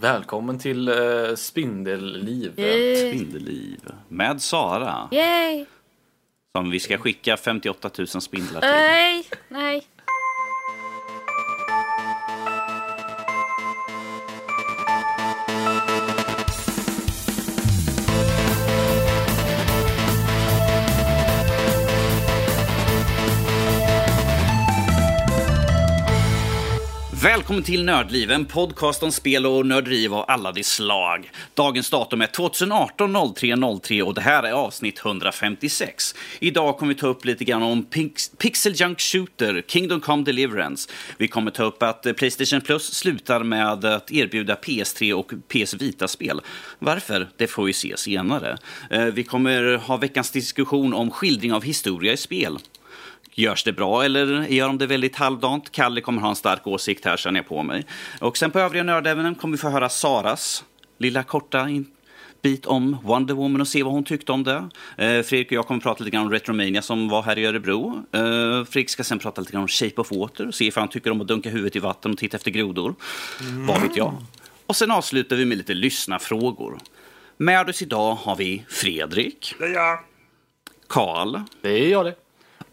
Välkommen till uh, Spindelliv. Yay. Spindelliv. Med Sara. Yay! Som vi ska skicka 58 000 spindlar till. Nej, nej. Välkommen till Nördliv, en podcast om spel och nörderi av alla de slag. Dagens datum är 2018 03 03 och det här är avsnitt 156. Idag kommer vi ta upp lite grann om Pix Pixel Junk Shooter, Kingdom Come Deliverance. Vi kommer ta upp att Playstation Plus slutar med att erbjuda PS3 och PS Vita-spel. Varför? Det får vi se senare. Eh, vi kommer ha veckans diskussion om skildring av historia i spel. Görs det bra eller gör de det väldigt halvdant? Kalle kommer ha en stark åsikt här känner jag på mig. Och sen på övriga nördämnen kommer vi få höra Saras lilla korta bit om Wonder Woman och se vad hon tyckte om det. Eh, Fredrik och jag kommer prata lite grann om Retromania som var här i Örebro. Eh, Fredrik ska sen prata lite grann om Shape of Water och se ifall han tycker om att dunka huvudet i vatten och titta efter grodor. Vad vet jag? Och sen avslutar vi med lite lyssnarfrågor. Med oss idag har vi Fredrik, Det är jag. Karl Det är jag det.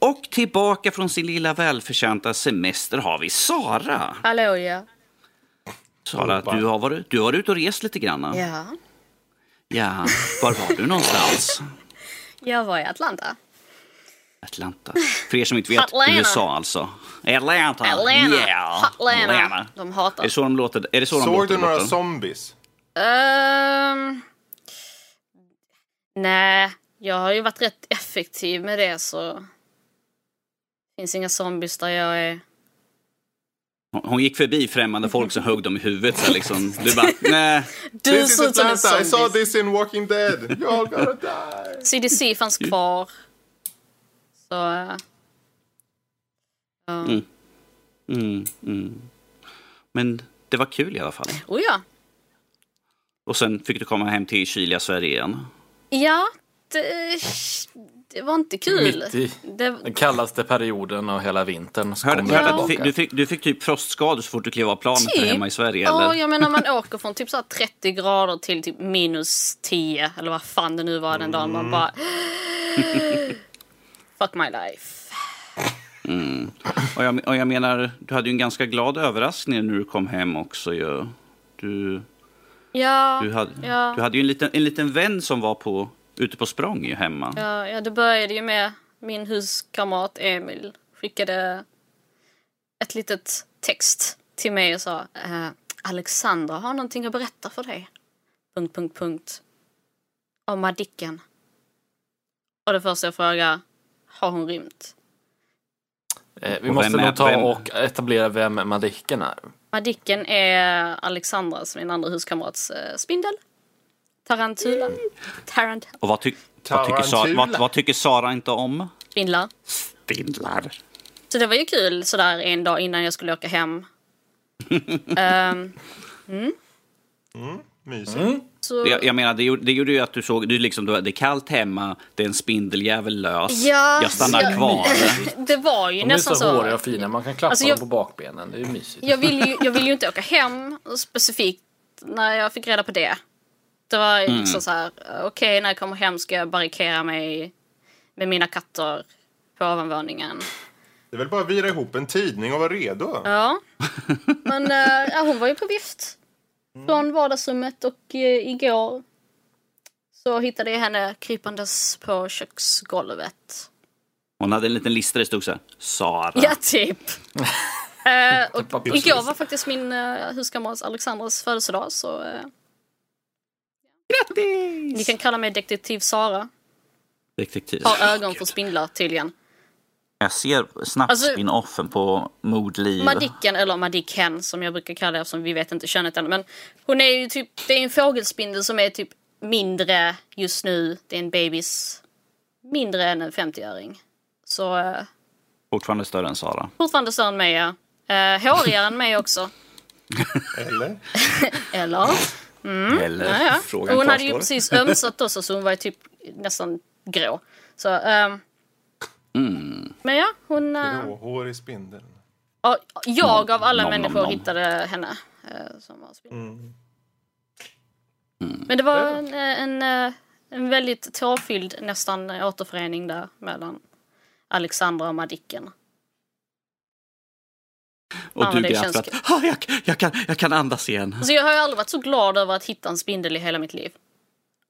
Och tillbaka från sin lilla välförtjänta semester har vi Sara. Hallå ja. Sara, du har varit, du har varit ute och rest lite grann. Ja. Ja, var var du någonstans? Jag var i Atlanta. Atlanta. För er som inte vet, Atlanta. USA alltså. Atlanta. Atlanta. Yeah. Atlanta. De hatar Är det så de låter? Är det så de Såg låter, du några låter? zombies? Ehm, nej, jag har ju varit rätt effektiv med det så... finns inga zombies där jag är. Hon gick förbi främmande folk som högg dem i huvudet. Så liksom. Du bara, nej. Du This is ser ut som en Atlanta, I saw zombie. this in Walking Dead. You're gonna die. CDC fanns kvar. Så... eh, ja. Mm. Mm, mm. Men det var kul i alla fall. Oh ja. Och sen fick du komma hem till kyliga Sverige igen. Ja, det, det var inte kul. Mitt i Det, den kallaste perioden av hela vintern. så Hörde, hörde du, fick, du, fick, du fick typ frostskador så fort du klev av planet Typ. hemma i Sverige? Ja, eller? jag menar man åker från typ så här 30 grader till typ minus 10 eller vad fan det nu var den dagen. Man bara... Fuck my life. Och, jag, och jag menar, du hade ju en ganska glad överraskning när du kom hem också ju. Du, Ja, du, hade, ja. du hade ju en liten, en liten vän som var på, ute på språng ju hemma. ja, ja, det började ju med min huskamrat Emil skickade ett litet text till mig och sa eh, Alexandra har någonting att berätta för dig. Punkt, punkt, punkt. Om Madicken. Och det första jag frågar, har hon rymt? Eh, vi Och måste vem är- nog ta vem- och etablera vem Madicken är. Madicken är Alexandras, min andra huskamrats eh, spindel. Tarantula. Tarant. Och vad, ty, vad, tycker Sara, Tarantula. vad, vad tycker Sara inte om? Spindlar. Spindlar. Så det var ju kul sådär en dag innan jag skulle åka hem. Ehm, Mysigt. Mm. så, Jag, jag menar, det gjorde, det gjorde ju att du såg, du liksom, det är kallt hemma, det är en spindeljävel lös. Ja, jag stannar ja. kvar. det var ju De är nästan så så. håriga och fina, man kan klappa Alltså, jag- dem på bakbenen. Det är ju mysigt. Jag vill ju, jag vill ju inte åka hem specifikt när jag fick reda på det. Det var ju liksom så här, okej när jag kommer hem ska jag barrikera mig med mina katter på ovanvåningen. Det är väl bara att vira ihop en tidning och vara redo. Ja. Men äh, ja, hon var ju på vift. Från vardagsrummet och äh, igår så hittade jag henne krypandes på köksgolvet. Hon hade en liten lista där det stod så här, Sara. Ja, typ. Eh, och Pappas igår var faktiskt min uh, huskamrat Alexandras födelsedag så Grattis! ni kan kalla mig detektiv Sara. Detektiv. Har ögon för spindlar tydligen. Jag ser snabbt Alltså- spin-offen på Mordliv. Madicken, eller Madicken som jag brukar kalla det eftersom vi vet inte könet än. Men hon är ju typ, det är en fågelspindel som är typ mindre just nu. Det är en bebis. Mindre än en 50-öring. Så uh, Fortfarande större än Sara. fortfarande större än mig ja. Uh, hårigare än mig också. Eller? Eller? Eller Ja, ja. frågan Och hon hade ju kvarstår. precis ömsat också så hon var ju typ nästan grå. Så, ehm, Mm. Men ja, hon... Gråhårig spindel. ja, jag av alla Nom, nom, människor nom. hittade henne. eh, som var spindel. Mm. Men det var en, en, en väldigt tårfylld nästan återförening där mellan Alexandra och Madicken. Och Ja, du det grät känns för att ah, jag, jag, kan, jag kan andas igen. Alltså jag har ju aldrig varit så glad över att hitta en spindel i hela mitt liv.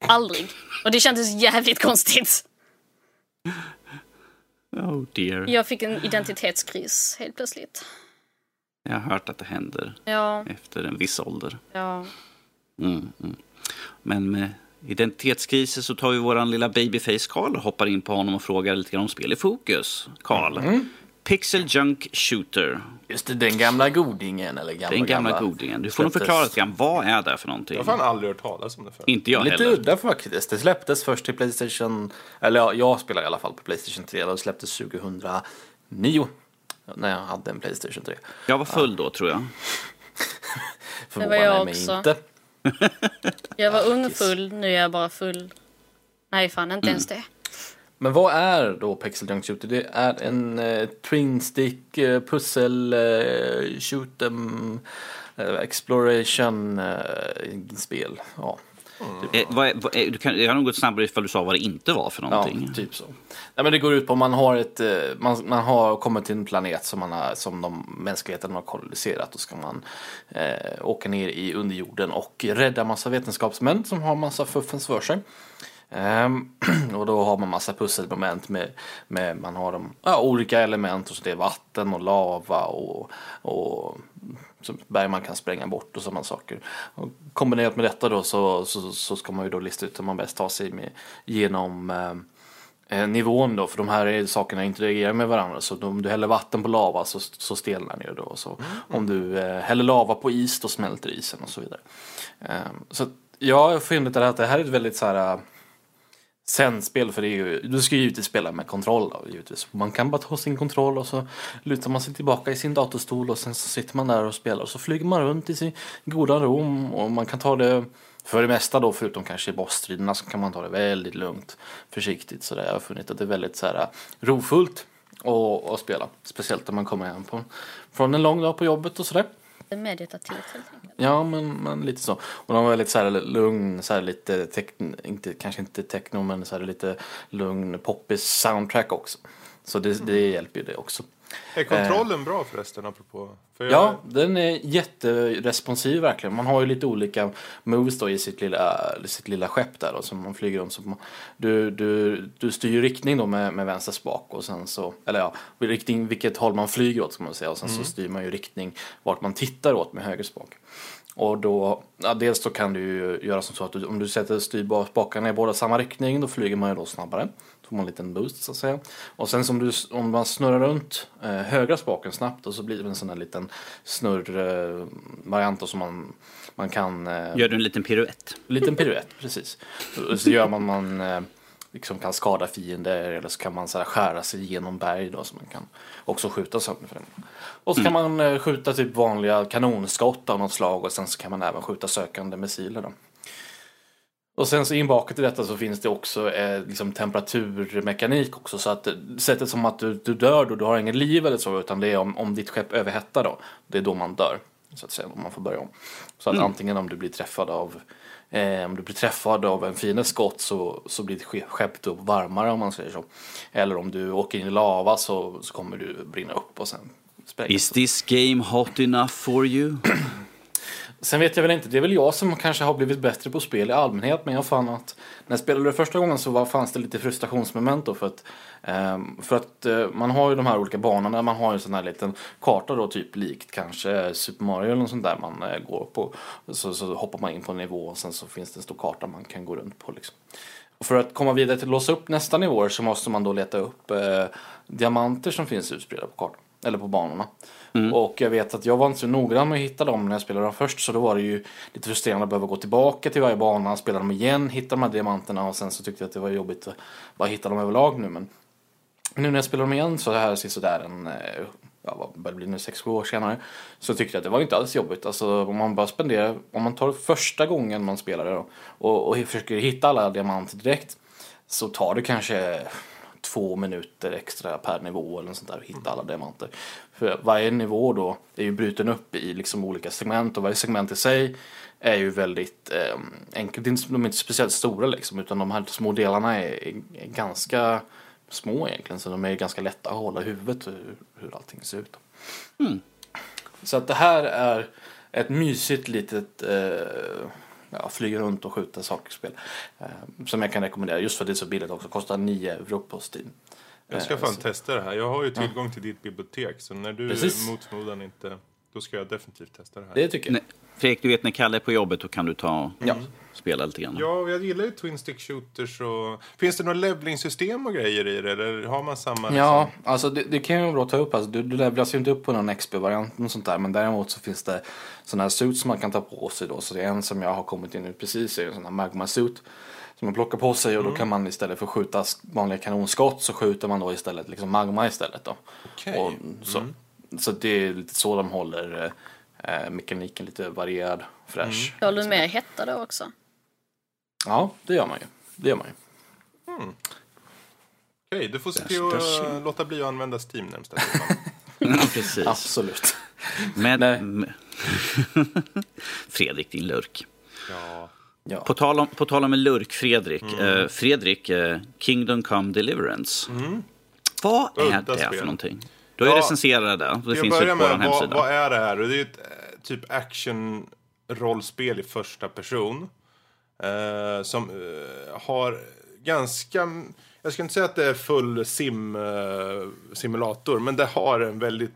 Aldrig. Och det kändes jävligt konstigt. Oh dear. Jag fick en identitetskris helt plötsligt. Jag har hört att det händer Ja, efter en viss ålder. ja. Mm, mm. Men med identitetskriser så tar vi våran lilla babyface Karl och hoppar in på honom och frågar lite grann om spel i fokus. Karl, Mm. Pixel Junk Shooter. Just det, den gamla godingen. Eller gamla, Den gamla godingen. Du får nog förklara lite grann. Vad är det för någonting? Jag har fan aldrig hört talas om det förr. Inte jag Lite heller. udda faktiskt. Det släpptes först till Playstation, eller ja, jag spelar i alla fall på Playstation 3. Det släpptes 2009. När jag hade en Playstation 3. Jag var full då tror jag. Förvånar jag mig också. inte. Jag var ung full, nu är jag bara full. Nej fan, inte ens det. Men vad är då Pixel Junk Shooter? Det är en eh, twin stick eh, pussel eh, shoot 'em, eh, exploration eh, spel. Ja, Eh, vad är, vad är, du kan, jag har nog gått snabbare ifall du sa vad det inte var för ja någonting. typ så. Nej, men det går ut på att man har ett, eh, man, man har kommit till en planet som, man har, som de, mänskligheten har koloniserat. Då ska man eh, åka ner i underjorden och rädda massa vetenskapsmän som har massa fuffens för sig. Ehm, och då har man massa pusselmoment med, med man har de, ja, olika element och så det är vatten och lava och, och berg man kan spränga bort och sådana saker. Och kombinerat med detta då så, så, så ska man ju då lista ut hur man bäst tar sig med, genom eh, nivån då, för de här är- sakerna interagerar med varandra. Så om du häller vatten på lava så, så stelnar det ju då. Så Om du eh, häller lava på is då smälter isen och så vidare. Eh, så jag har funnit att det här är ett väldigt så här Sändspel, spel, för det är ju, du ska ju givetvis spela med kontroll då, givetvis. Man kan bara ta sin kontroll och så lutar man sig tillbaka i sin datorstol och sen så sitter man där och spelar och så flyger man runt i sin goda rom. och man kan ta det för det mesta då förutom kanske i bossstriderna så kan man ta det väldigt lugnt, försiktigt sådär. Jag har funnit att det är väldigt så här äh, rofullt att, att spela. Speciellt när man kommer hem på, från en lång dag på jobbet och sådär. Meditativt helt enkelt. Ja, men, men lite så. Och de var väldigt så här lugn, så här lite inte, kanske inte techno, men så här lite lugn poppis soundtrack också. Så det, det hjälper ju det också. Är kontrollen bra förresten, apropå? För jag, Ja, den är jätteresponsiv verkligen. Man har ju lite olika moves då i sitt lilla, sitt lilla skepp där då, som man flyger om. Så man, du, du, du styr riktning då med, med vänster spak och sen så, eller ja, riktning vilket håll man flyger åt ska man säga. Och sen så styr man ju riktning vart man tittar åt med höger spak. Och då, ja, dels då kan du ju göra som så att du, om du sätter styrspakarna i båda samma riktning då flyger man ju då snabbare. Får man en liten boost så att säga. Och sen som du, om man snurrar runt eh, högra spaken snabbt och så blir det en sån här liten snurr eh, som man, man kan eh, Gör du en liten piruett? liten piruett precis. Och Så gör man man eh, liksom kan skada fiender eller så kan man så här skära sig igenom berg då så man kan också skjuta sönder för den. Och så kan man eh, skjuta typ vanliga kanonskott av något slag och sen så kan man även skjuta sökande missiler då. Och sen så inbakat i detta så finns det också eh, liksom temperaturmekanik också så att eh, sättet som att du, du dör då, du har ingen liv eller så utan det är om, om ditt skepp överhettar då. Det är då man dör. Så att säga, om man får börja om. Så att antingen om du blir träffad av eh, om du blir träffad av en fiendens skott så, så blir ditt ske- skepp då varmare om man säger så. Eller om du åker in i lava så, så kommer du brinna upp och sen sprängas. Is this game hot enough for you? Sen vet jag väl inte, det är väl jag som kanske har blivit bättre på spel i allmänhet men jag fann att när jag spelade det första gången så var, fanns det lite frustrationsmoment då för att, ehm, för att eh, man har ju de här olika banorna, man har ju en sån här liten karta då typ likt kanske Super Mario eller något sånt där man eh, går på. Så, så hoppar man in på en nivå och sen så finns det en stor karta man kan gå runt på liksom. Och för att komma vidare till att låsa upp nästa nivåer så måste man då leta upp eh, diamanter som finns utspridda på kartan. Eller på banorna. Och jag vet att jag var inte så noggrann med att hitta dem när jag spelade dem först. Så då var det ju lite frustrerande att behöva gå tillbaka till varje bana, spela dem igen, hitta de här diamanterna och sen så tyckte jag att det var jobbigt att bara hitta dem överlag nu. Men nu när jag spelar dem igen så här sådär en, eh, ja vad börjar det bli nu, 6-7 år senare. Så tyckte jag att det var inte alls jobbigt. Alltså om man bara spenderar, om man tar första gången man spelar det då, och, och försöker hitta alla diamanter direkt. Så tar det kanske två minuter extra per nivå eller något sånt där att hitta alla diamanter. För varje nivå då är ju bruten upp i liksom olika segment och varje segment i sig är ju väldigt eh, enkelt. De är inte speciellt stora liksom utan de här små delarna är, är ganska små egentligen så de är ganska lätta att hålla i huvudet hur, hur allting ser ut. Mm. Så att det här är ett mysigt litet eh, ja, flyga runt och skjuta saker-spel. Eh, som jag kan rekommendera just för att det är så billigt också. Kostar 9 euro på Steam. Jag ska Eh, fan så- testa det här. Jag har ju tillgång till ditt bibliotek. Så när du Precis. mot förmodan inte... Då ska jag definitivt testa det här. Det tycker jag. Nej, Fredrik, du vet när Kalle är på jobbet då kan du ta och Ja. Spela lite grann. Ja, jag gillar ju Twin Stick Shooters och... Finns det några levelingsystem och grejer i det? Eller har man samma? Ja, alltså det, det kan ju vara bra att ta upp. Alltså, du, du levlas ju inte upp på någon XP-variant och sånt där. Men däremot så finns det sådana här suits som man kan ta på sig då. Så det är en som jag har kommit in i precis är en sån här magma suit. Som man plockar på sig och då kan man istället för att skjuta sk- vanliga kanonskott så skjuter man då istället liksom magma istället då. Okej. Och så, så det är lite så de håller eh, mekaniken lite varierad, fräsch. Håller du med hetta då också? Ja, det gör man ju. Det gör man ju. Okej, du får se till att äh, låta bli att använda Steam närmsta. Ja, precis. Absolut. Men, Fredrik, din lurk. Ja. Ja. På tal om, på tal om en lurk, Fredrik. Eh, Fredrik, eh, Kingdom Come Deliverance. Vad är Udda det spel. för någonting? Du har ju Ja, recenserat det. Det finns ut på vår med, vad, hemsida. vad är det här? Det är ju ett eh, typ action-rollspel i första person. Eh, som eh, har ganska... Jag ska inte säga att det är full sim-simulator eh, men det har en väldigt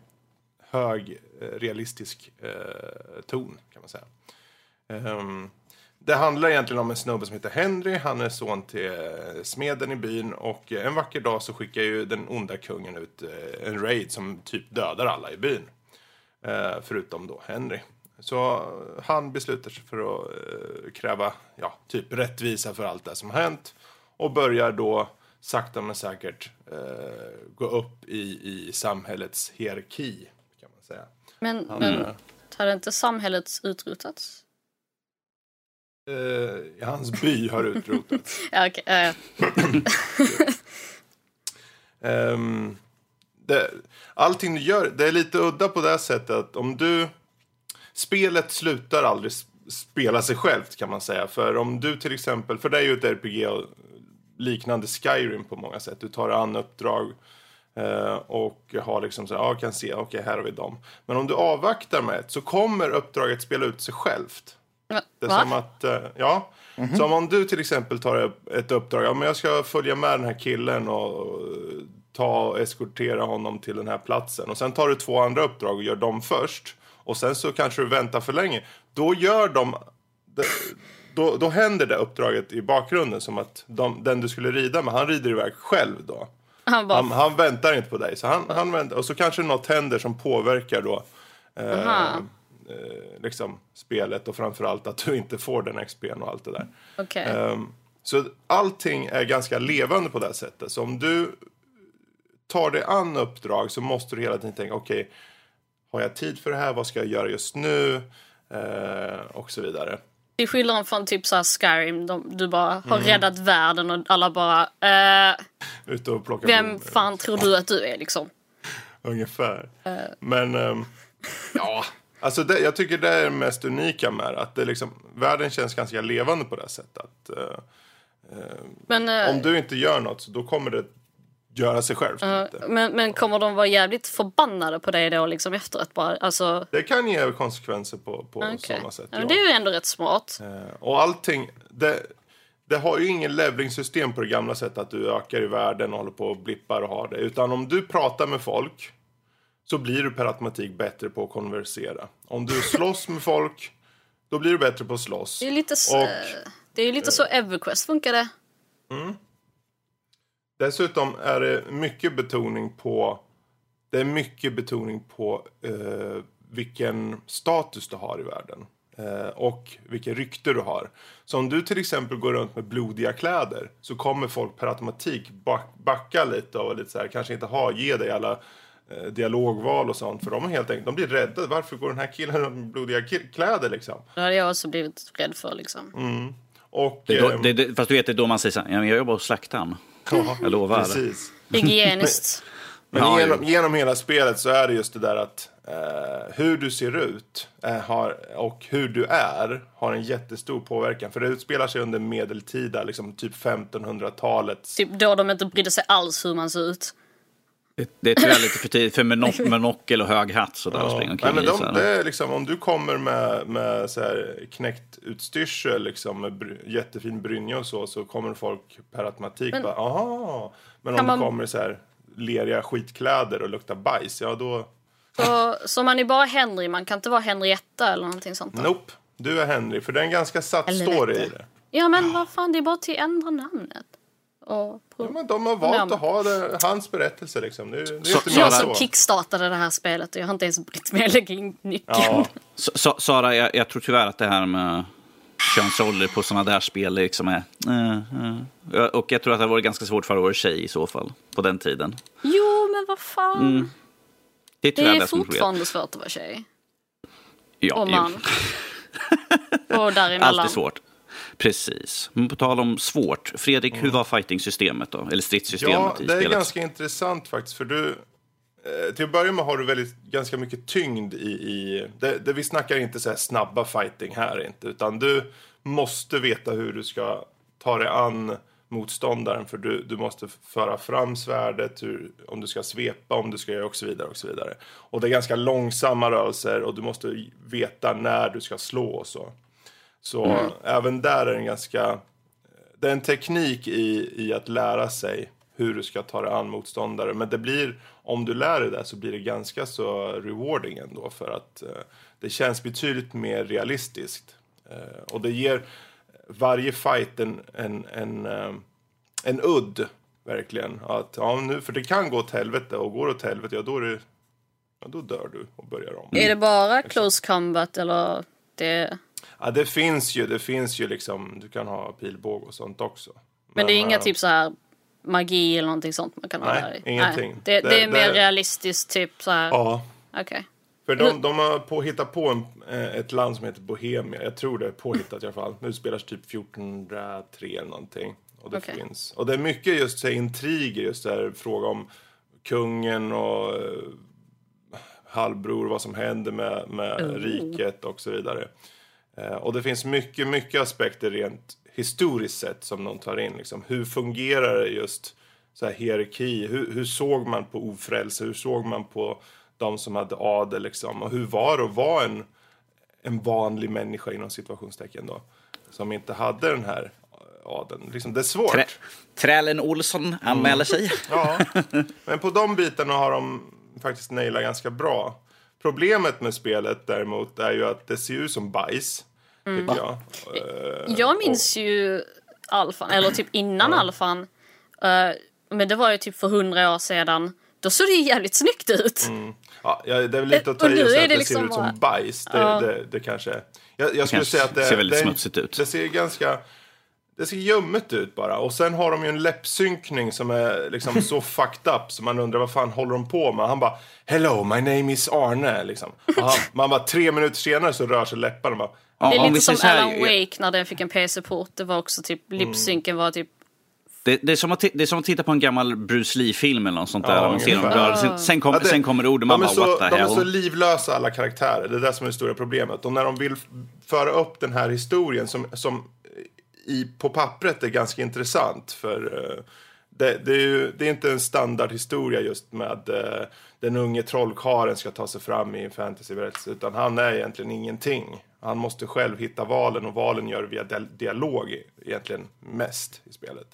hög eh, realistisk eh, ton, kan man säga. Ehm, det handlar egentligen om en snubbe som heter Henry. Han är son till smeden i byn. Och en vacker dag så skickar ju den onda kungen ut en raid som typ dödar alla i byn. Förutom då Henry. Så eh, han beslutar sig för att eh, kräva ja, typ rättvisa för allt det som har hänt. Och börjar då sakta men säkert eh, gå upp i, i samhällets hierarki. Kan man säga. Men, men hade inte samhället utrotats? Eh, hans by har utrotats. Ja, ja, ja. Ehm, det, allting du gör, det är lite udda på det sättet att om du... Spelet slutar aldrig spela sig självt kan man säga. För om du till exempel, för det är ju ett RPG och liknande Skyrim på många sätt. Du tar an uppdrag eh, och har liksom så här, ja, kan se, okej här har vi dem. Men om du avvaktar med ett så kommer uppdraget spela ut sig självt. Va? Det är som att, eh, ja. Så om du till exempel tar ett uppdrag, ja men jag ska följa med den här killen och ta och eskortera honom till den här platsen. Och sen tar du två andra uppdrag och gör dem först. Och sen så kanske du väntar för länge. Då gör de, då, då händer det uppdraget i bakgrunden som att de, den du skulle rida med, han rider iväg själv då. Han bara, Han, han väntar inte på dig. Så han, han väntar, och så kanske något händer som påverkar då eh, eh, liksom spelet och framförallt att du inte får den XP'n och allt det där. okej. Ehm, så allting är ganska levande på det här sättet. Så om du tar dig an uppdrag så måste du hela tiden tänka okej, har jag tid för det här? Vad ska jag göra just nu? Eh, och så vidare. Till skillnad från typ såhär Skyrim, de, du bara har Mm. räddat världen och alla bara eh, Ute och plocka Vem blommor. fan tror du att du är liksom? Ungefär. Men ehm, ja, alltså det, jag tycker det är det mest unika med det. Att det liksom, världen känns ganska levande på det sättet. Att, eh, Men, eh, om du inte gör något så då kommer det göra sig självt. lite. men, men kommer de vara jävligt förbannade på dig då liksom efteråt bara? Alltså, Det kan ge konsekvenser på, på okej. sådana sätt. Ja, ja. men det är ju ändå rätt smart. Eh, Och allting, det, det har ju ingen levelingssystem på det gamla sättet att du ökar i världen och håller på och blippar och har det. Utan om du pratar med folk så blir du per automatik bättre på att konversera. Om du slåss med folk, då blir du bättre på att slåss. Det är lite, s- Och- det är ju lite så Everquest funkade. Dessutom är det mycket betoning på det är mycket betoning på eh, vilken status du har i världen. Eh, och vilken rykte du har. Så om du till exempel går runt med blodiga kläder så kommer folk per automatik back, backa lite och lite så här, kanske inte ha, ge dig alla eh, dialogval och sånt. För de är helt enkelt, de blir rädda. Varför går den här killen runt med blodiga kläder liksom? Det hade jag också blivit rädd för liksom. Mm. Och, Det då, ehm, det, det, fast du vet, det är då man säger så här, jag jobbar hos slaktaren. Ja, Jag lovar. Precis. Hygieniskt. Men genom, genom hela spelet så är det just det där att eh, hur du ser ut eh, har, och hur du är har en jättestor påverkan. För det utspelar sig under medeltida, liksom typ 1500-talets... Typ då de inte brydde sig alls hur man ser ut. Det, är tyvärr lite för tidigt för med, no monokel och hög hatt sådär och springa Nej, omkring men i, de, så det är liksom, om du kommer med, med så här knäckt utstyrsel, liksom, med bry, jättefin brynja och så, så kommer folk per automatik Men- bara aha. Men om Kan du man- kommer i så här leriga skitkläder och luktar bajs, ja då, Så, så man är bara Henry, man kan inte vara Henrietta eller någonting sånt. då? nope. Du är Henry, för det är en ganska satt story i det. Ja men vad fan, det är bara till att ändra namnet. Och Ja, men de har valt Namn. att ha det, hans berättelse liksom. Det är Så- så jag som så. kickstartade det här spelet och jag har inte ens brytt mig att lägga in nyckeln. Ja, Sa- Sa- Sara, jag, jag tror tyvärr att det här med könsroller på sådana där spel liksom är... eh, eh. Och jag tror att det var ganska svårt för att vara tjej i så fall, på den tiden. Jo men vad fan. Det är det är det som är fortfarande svårt att vara tjej. Ja, Och man. och däremellan. Alltid svårt. Precis. Men på tal om svårt, Fredrik, hur var fighting-systemet då? Eller stridssystemet ja i det är spelet? ganska intressant faktiskt. För du, eh, till att börja med har du väldigt, ganska mycket tyngd i... i det, det, vi snackar inte så här snabba fighting här inte. Utan du måste veta hur du ska ta dig an motståndaren. För du, du måste föra fram svärdet, hur, om du ska svepa, om du ska göra och så vidare. Och så vidare. Och det är ganska långsamma rörelser och du måste veta när du ska slå och så. Så även där är det en ganska... Det är en teknik i, i att lära sig hur du ska ta dig an motståndare. Men det blir, om du lär dig det så blir det ganska så rewarding ändå. För att eh, det känns betydligt mer realistiskt. Eh, och det ger varje fight en, en, en, eh, en udd, verkligen. Att, ja, nu, för det kan gå åt helvete och går det åt helvete, ja då, är det, ja, då dör du och börjar om. Är det bara close combat eller? Det... Ja, det finns ju, det finns ju liksom, du kan ha pilbåge och sånt också. Men det är inga eh, typ så här magi eller någonting sånt man kan ha Nej, där i? ingenting. Det, det, Det- är mer det- realistiskt typ så här. Ja, Okej. för de, de har på, hittat på en, eh, ett land som heter Bohemia. Jag tror det är påhittat i alla fall. Nu spelas typ 1403 eller någonting. Och det Okej. finns. Och det är mycket just så här, intriger, just där fråga om kungen och eh, halvbror, vad som händer med, med riket och så vidare. Eh, och det finns mycket, mycket aspekter rent historiskt sett som de tar in. Liksom. Hur fungerar det just så här hierarki? Hur, hur såg man på ofrälse? Hur såg man på de som hade adel liksom? Och hur var det att vara en, en vanlig människa inom situationstecken då? Som inte hade den här adeln. Liksom, det är svårt. Trä, Trälen Olsson anmäler sig. Ja, men på de bitarna har de faktiskt nailat ganska bra. Problemet med spelet däremot är ju att det ser ut som bajs. Tycker jag. Eh, Jag minns ju alfan, eller typ innan alfan. eh, men det var ju typ för hundra år sedan. Då såg det ju jävligt snyggt ut. Ja, ja, det är väl lite att ta Och i att det det liksom ser ut som bara- bajs. Det, Ja. det, det kanske... Jag, jag skulle kanske säga att det, ser väldigt det, smutsigt ut. Det ser ganska... Det ser ljummet ut bara. Och sen har de ju en läppsynkning som är liksom så fucked up så man undrar vad fan håller de på med? Han bara Hello, my name is Arne. Liksom. Och han, man bara tre minuter senare så rör sig läpparna. Bara, Ja, Det är lite som här, Alan Wake när den fick en PC-port. Det var också typ, lipsynken var typ Det, det, är som att, det är som att titta på en gammal Bruce Lee-film eller något sånt där. Ja, man ser röra. Sen, sen, kom, Ja, det- sen kommer ord och man de, är bara så, what the de är hell. så livlösa alla karaktärer. Det är det som är det stora problemet. Och när de vill föra upp den här historien som, som i, på pappret är ganska intressant. För eh, det, det, är ju, det är inte en standardhistoria just med uh, den unge trollkaren ska ta sig fram i en fantasyberättelse. Utan han är egentligen ingenting. Han måste själv hitta valen och valen gör via dia- dialog egentligen mest i spelet.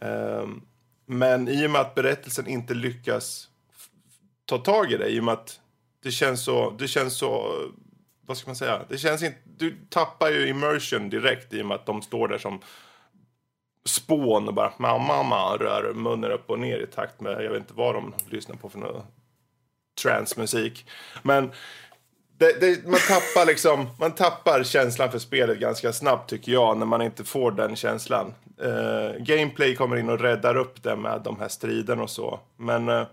Ehm, men i och med att berättelsen inte lyckas ta tag i det, i och med att det känns så, det känns så, vad ska man säga, det känns inte, du tappar ju immersion direkt i och med att de står där som spån och bara mamma, mamma rör munnen upp och ner i takt med, jag vet inte vad de lyssnar på för någon transmusik. Men det, det, man tappar liksom, man tappar känslan för spelet ganska snabbt tycker jag när man inte får den känslan. Uh, gameplay kommer in och räddar upp det med de här striderna och så. Men uh,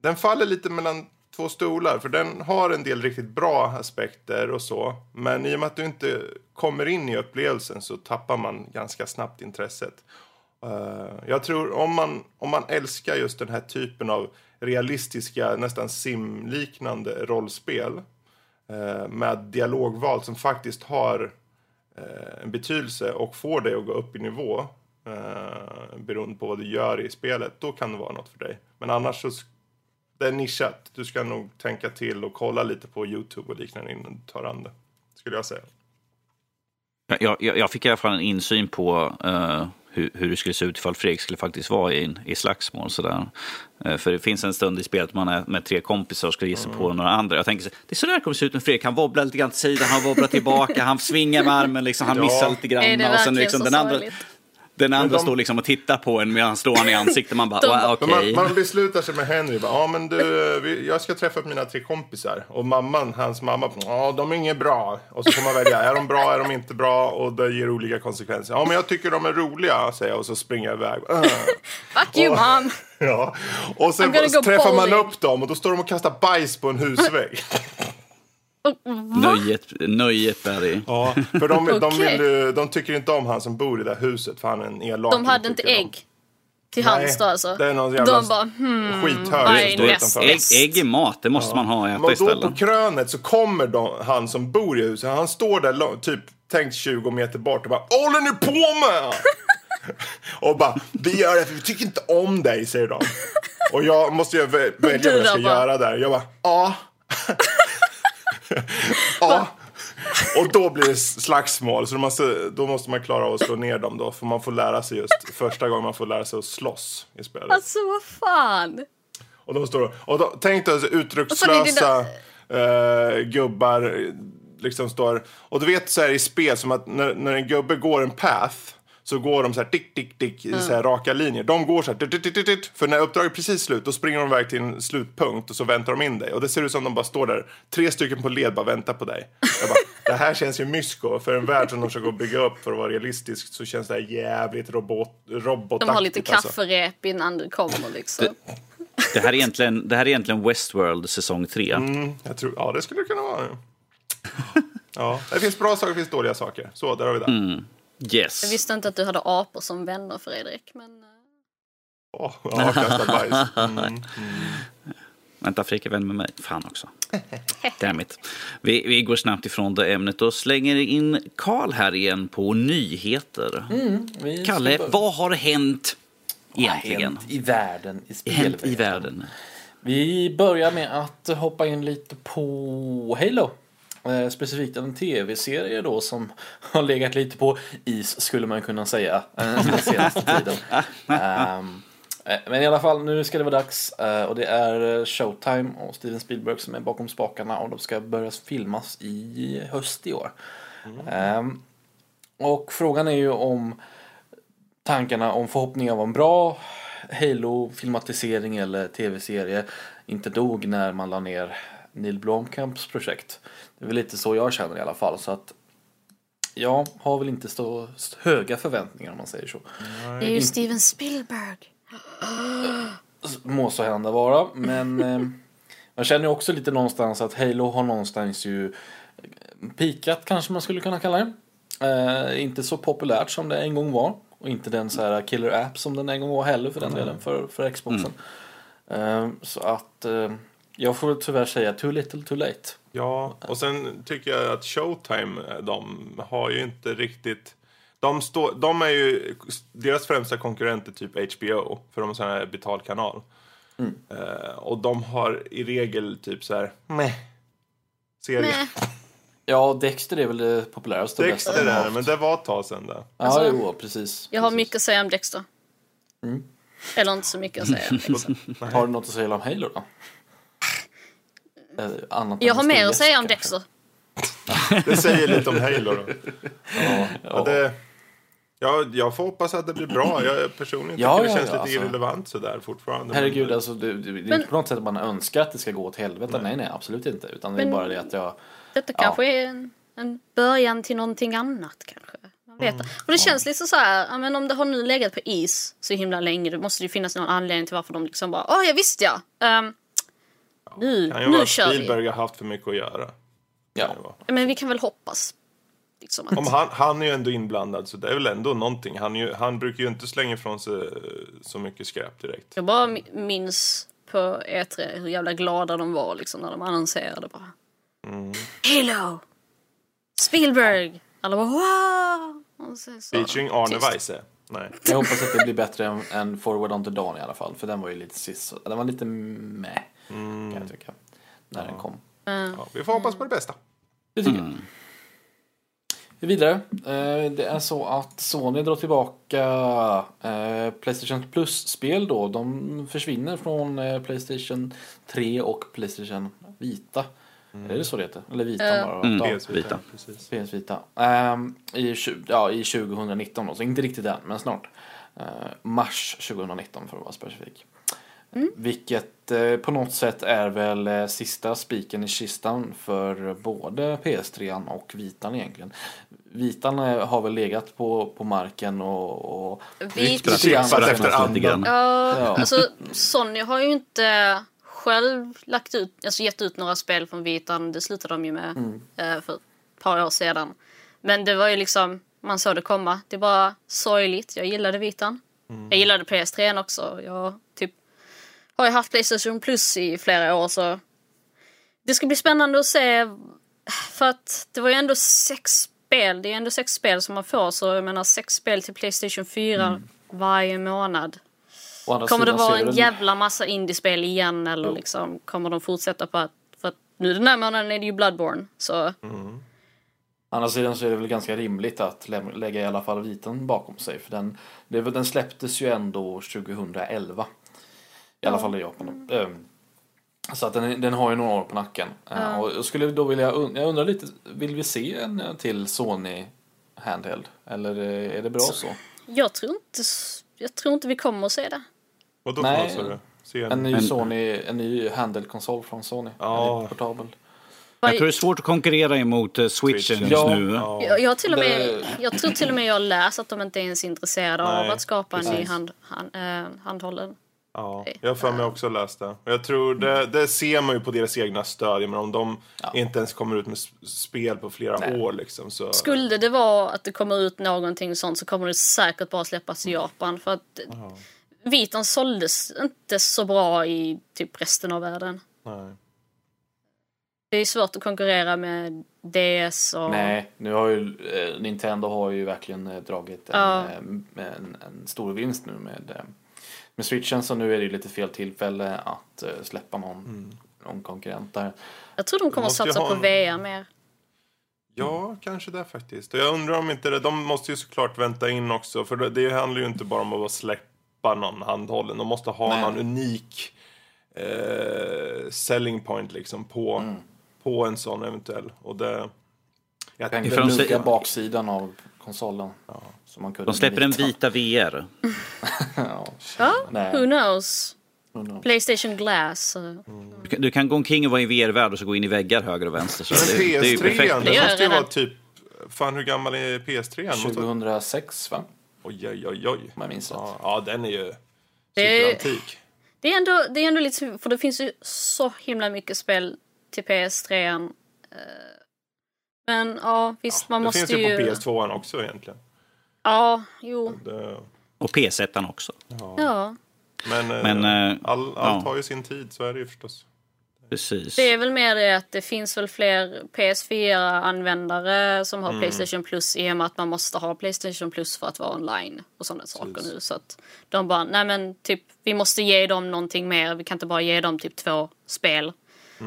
den faller lite mellan två stolar för den har en del riktigt bra aspekter och så. Men i och med att du inte kommer in i upplevelsen så tappar man ganska snabbt intresset. Uh, jag tror om man, om man älskar just den här typen av realistiska, nästan simliknande rollspel eh, med dialogval som faktiskt har eh, en betydelse och får dig att gå upp i nivå eh, beroende på vad du gör i spelet, då kan det vara något för dig. Men annars så det är nischat. Du ska nog tänka till och kolla lite på Youtube och liknande innan du tar an det. Skulle jag säga. Jag, jag, jag fick i alla fall en insyn på uh, hur, hur det skulle se ut ifall Fredrik skulle faktiskt vara i, i slagsmål. Sådär. Uh, för det finns en stund i spelet man är med tre kompisar och ska mm. på några andra. Jag tänker så, det är så där kommer det se ut med Fredrik. Han wobblar lite grann till sidan, han wobblar tillbaka, han svingar med armen, liksom, han missar lite grann. Det och sen liksom, den andra, den andra de... står liksom och tittar på en medan han slår han i ansiktet. Man bara, de... okay. man, man beslutar sig med Henry. Bara, ja, men du, jag ska träffa mina tre kompisar. Och mamman, hans mamma, ja de är inget bra. Och så får man välja, är de bra, är de inte bra? Och det ger olika konsekvenser. Ja men jag tycker de är roliga, säger jag och så springer jag iväg. Uh. Fuck you mom! Ja. Och sen träffar man upp dem och då står de och kastar bajs på en husvägg. Nöjet, nöjet Barry. Ja, för de, de, vill, de tycker inte om han som bor i det där huset för han är en elak. De hade inte ägg. De. Till hands då alltså. Det är någon jävla de bara hmm, skithög ägg, ägg är mat, det måste ja. man ha äta Men istället. då på krönet så kommer de, han som bor i huset, han står där typ tänkt 20 meter bort och bara håller ni på med? och bara, vi gör det för vi tycker inte om dig, säger de. Och jag måste ju välja vad jag ska göra där. Jag bara, ja. Ja. Och då blir det slagsmål, så då måste, då måste man klara av att slå ner dem då. För man får lära sig just första gången man får lära sig att slåss i spelet. Alltså vad fan. Och de står och då, tänk dig uttryckslösa uh, gubbar liksom står. Och du vet så här i spel som att när, när en gubbe går en path så går de så här tick, tick, tick i så här raka linjer. De går så här, tick, tick, tick, tick, för när uppdraget är precis slut då springer de iväg till en slutpunkt och så väntar de in dig. Och det ser ut som de bara står där, tre stycken på led bara väntar på dig. Jag bara, det här känns ju mysko. För en värld som de försöker bygga upp för att vara realistisk så känns det här jävligt robot, robotaktigt. De har lite alltså. kafferep innan du kommer liksom. Det, det, här är egentligen, det här är egentligen Westworld säsong 3. Mm, jag tror, ja, det skulle det kunna vara. Ja, det finns bra saker, det finns dåliga saker. Så, där har vi det. Mm. Yes. Jag visste inte att du hade apor som vänner Fredrik, men... Oh, ja, kasta bajs. Mm, mm. Vänta, Fredrik är vän med mig. Fan också. Dammit. Vi, vi går snabbt ifrån det ämnet och slänger in Karl här igen på nyheter. Mm, Kalle, vad har hänt egentligen? Vad har hänt i världen? I spelvärlden? i världen. Vi börjar med att hoppa in lite på Halo. Eh, specifikt en tv-serie då som har legat lite på is skulle man kunna säga eh, den senaste tiden. Um, men i alla fall, nu ska det vara dags och det är Showtime och Steven Spielberg som är bakom spakarna och de ska börja filmas i höst i år. Mm. Um, och frågan är ju om tankarna om förhoppningar var en bra Halo-filmatisering eller tv-serie inte dog när man la ner Neil Blomkamps projekt. Det är väl lite så jag känner i alla fall. Så att jag har väl inte så höga förväntningar om man säger så. Det är ju Steven Spielberg. Må så hända vara, men eh, man känner ju också lite någonstans att Halo har någonstans ju pikat kanske man skulle kunna kalla det. Eh, inte så populärt som det en gång var. Och inte den så här killer app som den en gång var heller för den mm. delen för, för Xboxen. Mm. Eh, så att eh, jag får tyvärr säga too little too late. Ja, och sen tycker jag att Showtime, de har ju inte riktigt... De, stå, de är ju, deras främsta konkurrenter typ HBO, för de har sån här betalkanal. Mm. Uh, och de har i regel typ så här, meh, serie. Ja, Dexter är väl det populäraste Dexter är det, men det var ett tag sedan det. Ja, alltså, jo, precis. Jag har mycket att säga om Dexter. Mm. Eller inte så mycket att säga. har du något att säga om Halo då? Eh, annat jag har mer att säga om Dexter. det säger lite om Halo då. Ja, ja. Det, ja, jag får hoppas att det blir bra. Jag personligen ja, tycker det känns lite alltså, irrelevant sådär fortfarande. Herregud, alltså, det, det, det är inte på något sätt att man önskar att det ska gå åt helvete. Nej, nej, nej absolut inte. Utan men, det är bara det att jag... Detta kanske är en, en början till någonting annat kanske. Man vet. Mm. Och det känns lite så här, men om det har nu legat på is så himla länge, då måste det finnas någon anledning till varför de liksom bara, åh, oh, jag visste jag. Um, nu, kan ju nu vara kör Spielberg har haft för mycket att göra. Ja. Men vi kan väl hoppas. Liksom att... Om han, han är ju ändå inblandad så det är väl ändå någonting. Han, ju, han brukar ju inte slänga ifrån sig så mycket skräp direkt. Jag bara minns på E3 hur jävla glada de var liksom när de annonserade bara. Halo! Spielberg! Alla bara wow! Featuring Arne. Weise. Nej. Jag hoppas att det blir bättre än, än Forward on the Dawn i alla fall. För den var ju lite sist. Den var lite meh, kan jag tycka. När den kom. Ja, vi får hoppas på det bästa. Det tycker jag. Vi är vidare. Eh, Det är så att Sony drar tillbaka eh, Playstation Plus-spel då. De försvinner från eh, Playstation 3 och Playstation Vita. Är det så det heter? Eller Vita bara? Mm. PS Vita. Precis. PS Vita. Ehm, i, ja, I 2019 då, så inte riktigt än, men snart. Mars 2019 för att vara specifik. Vilket eh, på något sätt är väl eh, sista spiken i kistan för både PS3 och Vitan egentligen. Vitan eh, har väl legat på, på marken och, och Vi- Spratt- Lite grann. spratt Efter andan. Ja, Ja. alltså Sony har ju inte själv lagt ut, alltså gett ut några spel från Vitan. Det slutade de ju med Mm. eh, för ett par år sedan. Men det var ju liksom, man såg det komma. Det var sorgligt. Jag gillade Vitan. Mm. Jag gillade PS3 också. Jag typ har ju haft Playstation Plus i flera år så det ska bli spännande att se. För att det var ju ändå sex spel. Det är ändå sex spel som man får. Så jag menar sex spel till Playstation 4 Mm. varje månad. Kommer det vara en jävla massa indiespel igen eller Jo. liksom kommer de fortsätta på att för att nu den här månaden är det ju Bloodborne så Å andra sidan så är det väl ganska rimligt att lä- lägga i alla fall Vitan bakom sig. För den, det, den släpptes ju ändå 2011. I alla fall i Japan. Ehm, Så att den, den har ju några år på nacken. Eh, Och jag skulle då vilja, jag undrar lite, vill vi se en eh, till Sony Handheld? Eller eh, är det bra så? jag tror inte jag tror inte vi kommer att se det. Vadå Nej. för något? Se En en... ny Sony, en ny Handheld-konsol från Sony. Ja. En portabel. Jag tror det är svårt att konkurrera emot switchen just Ja. nu. Ja. Jag, jag, till och med, jag tror till och med jag har läst att de inte är ens intresserade av Nej, att skapa en ny hand, hand, handhållen. Ja, jag har för mig också läst det. Och Jag tror det, det ser man ju på deras egna stöd. Men om de Ja. inte ens kommer ut med spel på flera Nej. år liksom så... Skulle det vara att det kommer ut någonting sånt så kommer det säkert bara släppas i Japan för att Vitan såldes inte så bra i typ resten av världen. Nej. Det är svårt att konkurrera med DS och... Nej, nu har ju eh, Nintendo har ju verkligen eh, dragit en, Ja. eh, en, en stor vinst nu med, med switchen så nu är det ju lite fel tillfälle att eh, släppa någon, någon konkurrent där. Jag tror de kommer att satsa ha på en- VR mer. Ja, kanske det faktiskt. Och jag undrar om inte det, de måste ju såklart vänta in också. För det, det handlar ju inte bara om att bara släppa någon handhållen. De måste ha Nej. någon unik eh, selling point liksom på, Mm. på en sån eventuell. Och det... Jag Tänkte Ifall de luka säger- baksidan av konsolen. Så man kunde De släpper en vita. VR. ja. Ja, Nej. who knows? who knows. Playstation Glass. eh. Du kan, du kan gå omkring och vara i VR-värld och så gå in i väggar höger och vänster. Så Men det, det är ju PS3, perfekt. Det måste ju vara typ... Fan, hur gammal är PS3? Måste... 2006 va? Oj, oj, oj, oj. Om jag minns rätt. Ja, ja, den är ju superantik. Det är, ändå, det är ändå lite... För det finns ju så himla mycket spel till PS3. Men ja, visst man det måste finns ju ju... på PS2 också egentligen. Ja, jo. Det, Och PS1 också. Ja. men eh, Men, eh, all, allt ja. har ju sin tid, så är det ju förstås. Precis. Det är väl mer det att det finns väl fler PS4-användare som har Playstation Plus i och med att man måste ha Playstation Plus för att vara online och sådana saker nu. Så att de bara, nej men typ, vi måste ge dem någonting mer. Vi kan inte bara ge dem typ två spel.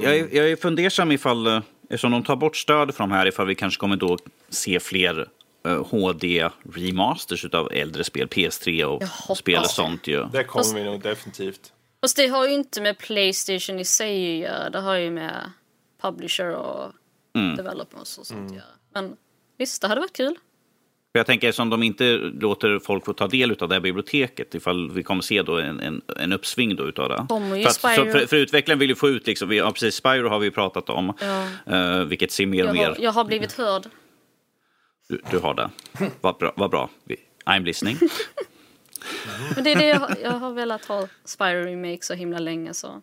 Jag, är, jag är fundersam ifall, eh, eftersom de tar bort stöd från de här, ifall vi kanske kommer då se fler eh, HD-remasters av äldre spel, PS3 och spel och sånt ju. Det kommer vi nog definitivt. Fast det har ju inte med Playstation i sig att göra. Det har ju med publisher och Mm. developers och sånt att göra. Men visst, det hade varit kul. För Jag tänker eftersom de inte låter folk få ta del av det här biblioteket, ifall vi kommer se då en, en, en uppsving då utav det. Ju för, att, Spyro. för, för utvecklaren vill ju få ut, liksom, vi, ja, precis, Spyro har vi pratat om, Ja. eh, vilket ser mer och Jag har, mer, jag har blivit hörd. du, du har det. Vad bra, vad bra. I'm listening. Men det är det jag, jag har velat ha Spyro Remake så himla länge så.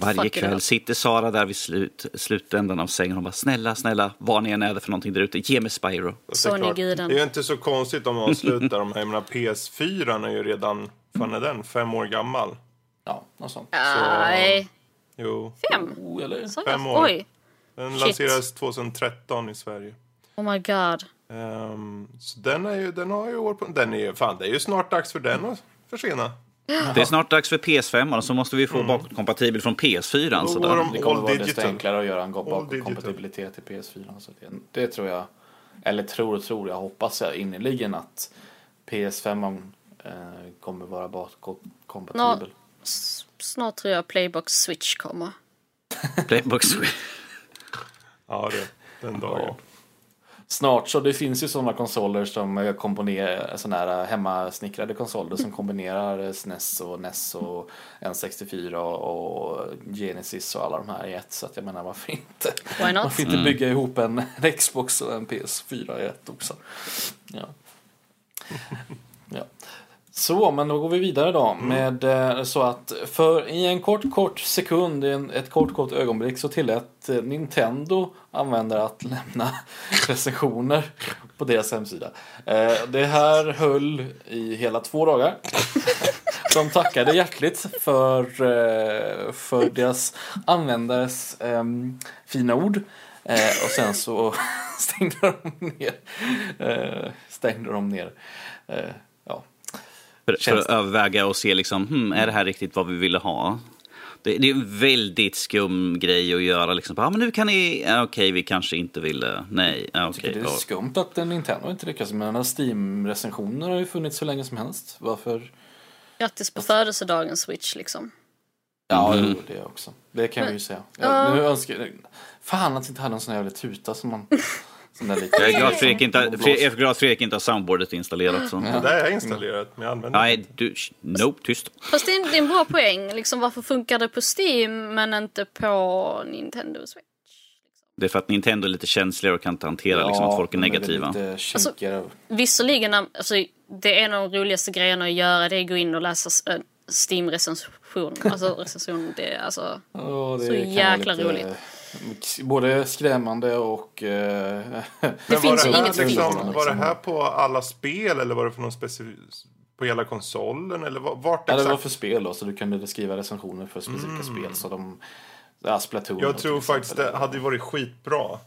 Varje kväll sitter Sara där vid slut, slutändan av sängen och bara snälla, snälla, vad ni än är det för någonting där ute, ge mig Spyro. Så det är guden. Det är ju inte så konstigt om man slutar de här. Jag menar, PS4 är ju redan, fan är den, fem år gammal? Ja, något sånt. Nej, Jo, fem? Oh, eller? Så Fem år. Oj. den Shit. lanserades 2013 i Sverige. Oh my god. Ehm, så den, är ju, den har ju år på... Den är ju, fan, det är ju snart dags för den att försvinna. Det är snart dags för PS5 och så måste vi få bakåtkompatibel från PS4. Då Så går där. de- Det kommer vara desto enklare att göra en bakåtkompatibilitet till PS4. Så det, det tror jag, eller tror och tror, jag hoppas jag innerligen att PS5 eh, kommer vara bakåtkompatibel. S- Snart tror jag Playbox Switch kommer. Playbox. Ja, det, den dagen. Snart så, det finns ju sådana konsoler som komponerar, sådana här hemmasnickrade konsoler som kombinerar SNES och NES och N64 och, och Genesis och alla de här i ett. Så att jag menar varför inte? Why not? Varför inte bygga ihop en, en Xbox och en PS4 i ett också? Ja. ja. Så, men då går vi vidare då med eh, så att för i en kort, kort sekund, i en, ett kort, kort ögonblick så tillät eh, Nintendo användare att lämna recensioner på deras hemsida. Eh, det här höll i hela två dagar. De tackade hjärtligt för, för deras användares ehm, fina ord. Och sen så stängde de ner. Stängde de ner. För, för att överväga och se liksom, hmm, är det här riktigt vad vi ville ha? Det, det är en väldigt skum grej att göra. Liksom. Ah, men nu kan ni... Okej, vi kanske inte ville... Nej, ja, Jag tycker det är skumt att Nintendo inte lyckas. Men Steam-recensioner har ju funnits så länge som helst. Varför? Grattis på födelsedagen Switch liksom. Ja, Mm. jo, det också. Det kan vi ju säga. Ja. Jag, nu önskar Fan att vi inte hade en sån jävla tuta som man... Jag är glad Fredrik inte, jag är glad Fredrik inte har soundboardet installerat. Så. Det där är installerat, men jag använder Nej, du... Nope, tyst. Fast det är, en- det är en bra poäng. Liksom, varför funkar det på Steam men inte på Nintendo Switch? Det är för att Nintendo är lite känsligare och kan inte hantera liksom, att folk är negativa. lite kinkigare. Visserligen, alltså, det är en av de roligaste grejerna att göra det är att gå in och läsa äh, Steam-recension. Alltså recension, det är alltså... Ja, det Så jäkla lite, roligt. Både skrämmande och... Eh, Men Det finns var ju det här inget fel. liksom, Var det här på alla spel eller var det för någon specifik... På hela konsolen eller var- vart ja, det var exakt? för spel då, så du kunde skriva recensioner för specifika spel. Så de... Ja, Splatoon Mm. Jag tror faktiskt det hade varit skitbra.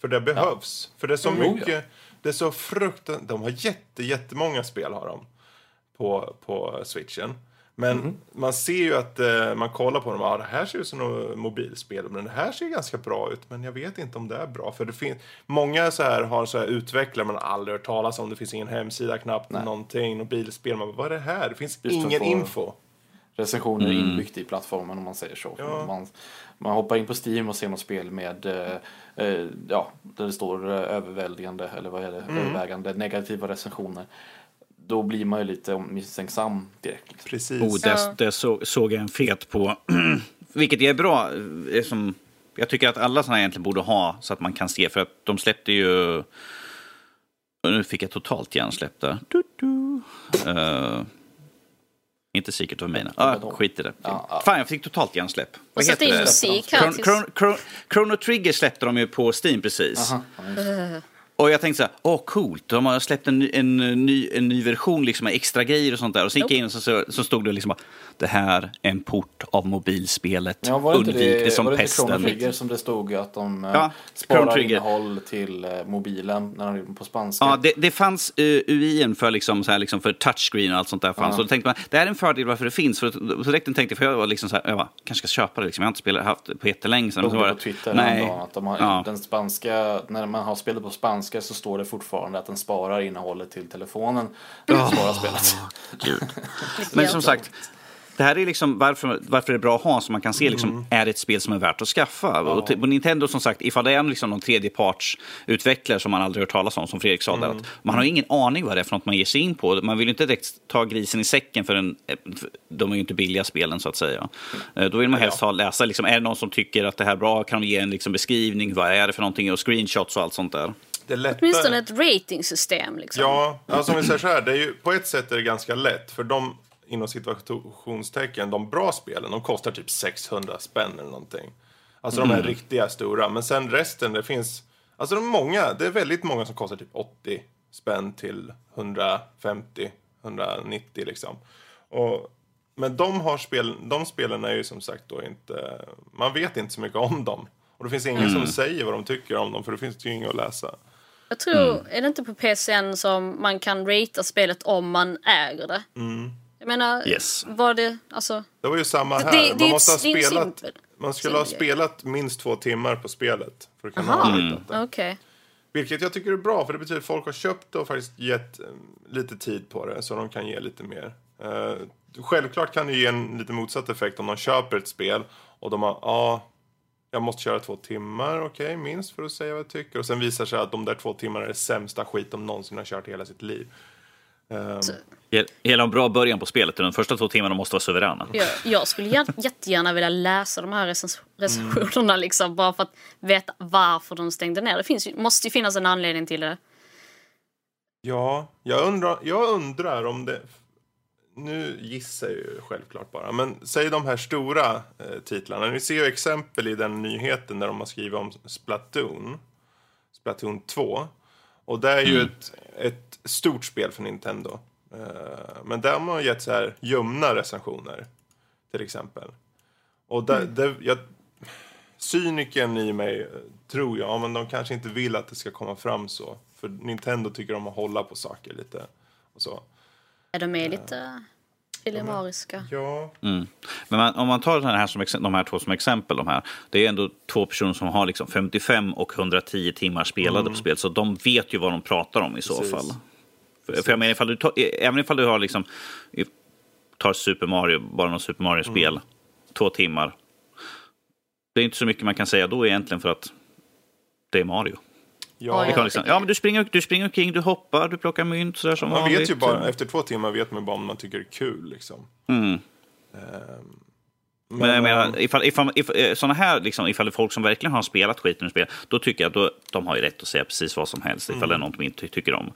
För det behövs. För det är så ja. mycket... Det är så fruktansvärt... De har jätte, jättemånga spel har de. På, på switchen. Men Mhm. man ser ju att eh, man kollar på dem. Ja, det här ser ut som något mobilspel. Men det här ser ganska bra ut. Men jag vet inte om det är bra. För det finns... Många så här har så här utvecklare man aldrig hört talas om. Det finns ingen hemsida knappt. Någonting. Mobilspel. Man bara, vad är det här? Det finns Just ingen info. recensioner inbyggt i plattformen om man säger så. Ja. Man, man hoppar in på Steam och ser något spel med eh, eh, ja, där det står eh, överväldigande eller vad är det, Mm. övervägande negativa recensioner. Då blir man ju lite misstänksam direkt. Liksom. Precis. Oh, det, det så, såg jag en fet på. Vilket är bra. eh, Som, jag tycker att alla sådana egentligen borde ha så att man kan se. För att de släppte ju... Nu fick jag totalt hjärnsläpp där. Du, du. Eh, inte Secret of Mana. Ah, skit i det. Ja, ja. Fan, jag fick totalt hjärnsläpp. Vad heter det? musik Chron, Chron, Chron, Chrono Trigger släppte de ju på Steam precis. Aha, ja. Och jag tänkte så här, åh coolt, de har släppt en, ny- en, ny, en ny version liksom med extra grejer och sånt där. Och så gick jag in och så, så, så stod det liksom bara, det här är en port av mobilspelet. Ja, var det inte Undvik det, det, som var det inte Chrono pesten. Trigger som det stod att de eh, Ja, sparar innehåll till eh, mobilen när de på spanska? Ja, det, det fanns uh, UI för, liksom, så här, liksom för touchscreen och allt sånt där. Fanns. Ja. Så då tänkte man, det här är en fördel varför det finns. För så direkt tänkte jag, för jag var liksom så här, jag bara, kanske ska köpa det. Liksom. Jag har inte spelat, haft det på jättelänge. sedan. Stod Så var det det- på Twitter nej. häromdagen att de har, Ja. den spanska, när man har spelet på spanska så står det fortfarande att den sparar innehållet till telefonen. Den sparar spelet. Men som sagt, det här är liksom varför, varför det är bra att ha så man kan se liksom, Mm. är det ett spel som är värt att skaffa. Och till- på Nintendo som sagt, ifall det är liksom någon tredjepartsutvecklare som man aldrig hört talas om, som Fredrik sa Mm. att man har ingen aning vad det är för något man ger sig in på. Man vill ju inte direkt ta grisen i säcken för en, för de är ju inte billiga spelen så att säga. Eh, Då vill man helst ha, läsa, liksom, är det någon som tycker att det här är bra, kan de ge en liksom, beskrivning, vad är det för någonting, och screenshots och allt sånt där. Det är lättare. Åtminstone ett ratingsystem liksom. Ja, alltså om vi säger så här, det är ju, på ett sätt är det ganska lätt. För de, inom situationstecken, de bra spelen, de kostar typ 600 spänn eller någonting. Alltså de är riktiga stora. Men sen resten, det finns, alltså de är många, det är väldigt många som kostar typ 80 spänn till 150, 190 liksom. Och men de, har spel, de spelen är ju som sagt då inte... Man vet inte så mycket om dem. Och det finns ingen som säger vad de tycker om dem för det finns ju inget att läsa. Jag tror, är det inte på PCN som man kan ratea spelet om man äger det? Jag menar, Yes. var det, alltså... Det var ju samma Det- här. det är man måste ha det spelat... Man skulle ha spelat minst två timmar på spelet. För att kunna Aha. ha ratat det. Okej. Vilket jag tycker är bra, för det betyder att folk har köpt det och faktiskt gett eh, lite tid på det, så de kan ge lite mer. Eh, självklart kan det ge en lite motsatt effekt om de köper ett spel och de har, ja, jag måste köra två timmar, okej, minst för att säga vad jag tycker. Och sen visar sig att de där två timmarna är det sämsta skit de någonsin har kört i hela sitt liv. Ge- Gäller en bra början på spelet. De första två timmarna måste vara suveräna. Jag, jag skulle jä- jättegärna vilja läsa de här recens- recensionerna liksom, bara för att veta varför de stängde ner. Det finns, måste ju finnas en anledning till det. Ja, jag undrar, jag undrar om det... Nu gissar jag ju självklart bara, men säg de här stora eh, titlarna. Ni ser ju exempel i den nyheten där de har skrivit om Splatoon. Splatoon 2. Och det är ju ett, ett stort spel för Nintendo. Eh, men där har man gett så här ljumna recensioner, till exempel. Och där, där, jag, cyniken i mig eh, tror jag, ja, men de kanske inte vill att det ska komma fram så. För Nintendo tycker om att hålla på saker lite. Och så. Är de är lite dilemariska. Ja, Men man, om man tar den här som, de här två som exempel, de här, det är ändå två personer som har liksom 55 och 110 timmar spelade på spel, så de vet ju vad de pratar om i så Precis. fall. För, för jag menar, ifall du tar, även ifall du har liksom, tar Super Mario, bara något Super Mario-spel, två timmar. Det är inte så mycket man kan säga då egentligen för att det är Mario. Ja. Ja, Det kan liksom, ja, men du springer, du springer omkring, du hoppar, du plockar mynt sådär som Man vanligt. vet ju bara, efter två timmar vet man bara om man tycker det är kul liksom. Mm. Ehm, Men jag menar, ifall, ifall, ifall, såna här, liksom, ifall det är folk som verkligen har spelat skiten ur spel, då tycker jag att då, de har ju rätt att säga precis vad som helst ifall det är något de inte ty- tycker om.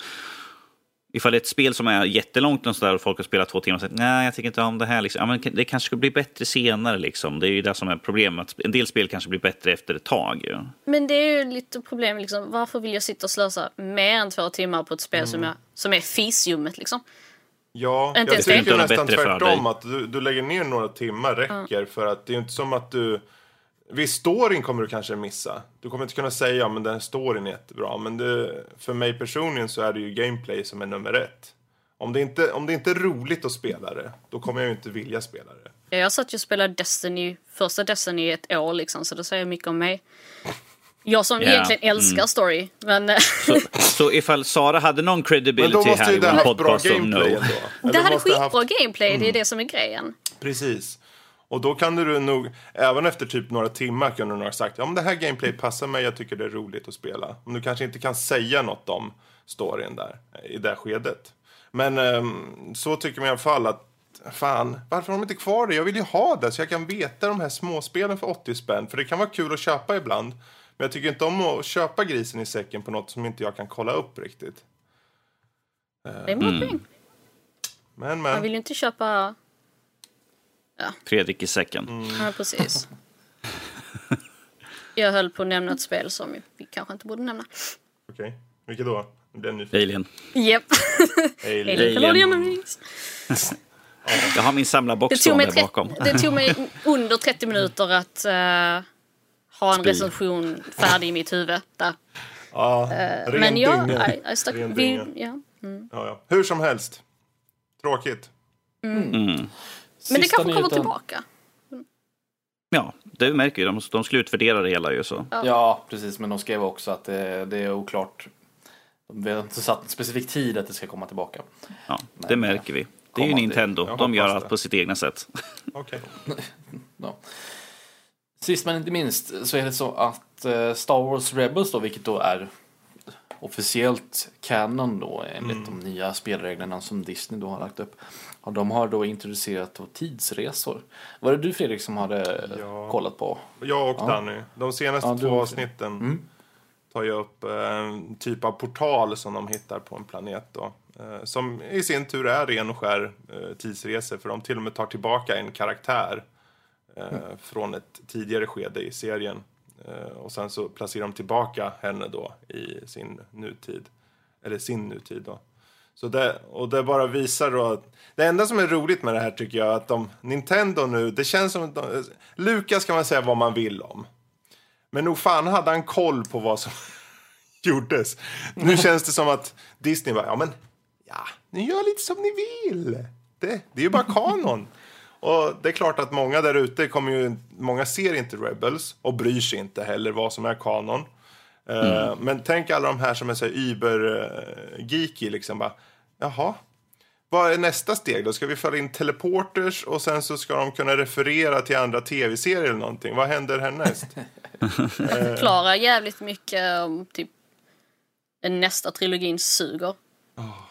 Ifall det är ett spel som är jättelångt och, sådär, och folk har spelat två timmar och sagt nej, jag tycker inte om det här. Liksom. Ja, men det kanske skulle bli bättre senare. Liksom. Det är ju det som är problemet. En del spel kanske blir bättre efter ett tag. Ju. Men det är ju lite problem liksom. Varför vill jag sitta och slösa mer än två timmar på ett spel som, jag, som är fisljummet liksom? Ja, Inte jag tycker nästan bättre för tvärtom. dig. Att du, du lägger ner några timmar räcker. För att det är ju inte som att du... Viss storyn kommer du kanske missa. Du kommer inte kunna säga ja, men den här storyn är jättebra. Men det, för mig personligen så är det ju gameplay som är nummer ett. Om det, inte, om det inte är roligt att spela det, då kommer jag ju inte vilja spela det. Ja, Jag satt ju och spelade Destiny, första Destiny i ett år liksom, så det säger mycket om mig. Jag som Ja, egentligen älskar story, men eh, Så, så ifall Sara hade någon credibility här i vår podcast, gameplay no. det hade skitbra haft- gameplay, Mm. det är det som är grejen. Precis. Och då kan du nog, även efter typ några timmar kunde du nog ha sagt ja men det här gameplay passar mig, jag tycker det är roligt att spela. Om du kanske inte kan säga något om storyn där, i det skedet. Men ehm, så tycker man i alla fall att, fan, varför har de inte kvar det? Jag vill ju ha det så jag kan veta de här småspelen för 80 spänn. För det kan vara kul att köpa ibland. Men jag tycker inte om att köpa grisen i säcken på något som inte jag kan kolla upp riktigt. Det är en bra poäng. Men, Man men. vill ju inte köpa... Fredrik i säcken. Mm. Ja, precis. Jag höll på att nämna ett spel som vi kanske inte borde nämna. Okej, vilket då? Alien. Japp. Alien. Alien Marines. Jag har min samlarbox stående tre- bakom. det tog mig under 30 minuter att eh, ha en Spy. recension färdig i mitt huvud. Där. Ja, Eh, ren Men jag. I, I stuck, Ren vi, ja. Ja, ja. Hur som helst. Tråkigt. Men det kanske kommer tillbaka. Ja, det märker ju. De, de skulle utvärdera det hela ju så. Ja, precis. Men de skrev också att det, det är oklart. De har inte satt en specifik tid att det ska komma tillbaka. Ja, det märker vi. Det är ju Nintendo. De gör allt det. på sitt egna sätt. Okej. Ja. Sist men inte minst så är det så att eh, Star Wars Rebels då, vilket då är officiellt canon då enligt de nya spelreglerna som Disney då har lagt upp. Och de har då introducerat då tidsresor. Var det du Fredrik som hade Ja. kollat på? Jag och Ja. Danny. De senaste Ja, två också. avsnitten tar jag upp eh, en typ av portal som de hittar på en planet då. Eh, som i sin tur är ren och skär eh, tidsresor. För de till och med tar tillbaka en karaktär eh, från ett tidigare skede i serien. Eh, och sen så placerar de tillbaka henne då i sin nutid. Eller sin nutid då. Så det, och det bara visar då att det enda som är roligt med det här tycker jag att de, Nintendo nu, det känns som de, Lukas kan man säga vad man vill om. Men nog fan hade han koll på vad som gjordes. Nu känns det som att Disney bara, ja men, ja, ni gör lite som ni vill. Det, det är ju bara kanon. Och det är klart att många där ute kommer ju, många ser inte Rebels och bryr sig inte heller vad som är kanon. Eh, men tänk alla de här som är så här über-geeky liksom bara, jaha, vad är nästa steg då? Ska vi föra in teleporters och sen så ska de kunna referera till andra tv-serier eller någonting? Vad händer härnäst? Förklarar jävligt mycket om typ nästa trilogin suger. Ja,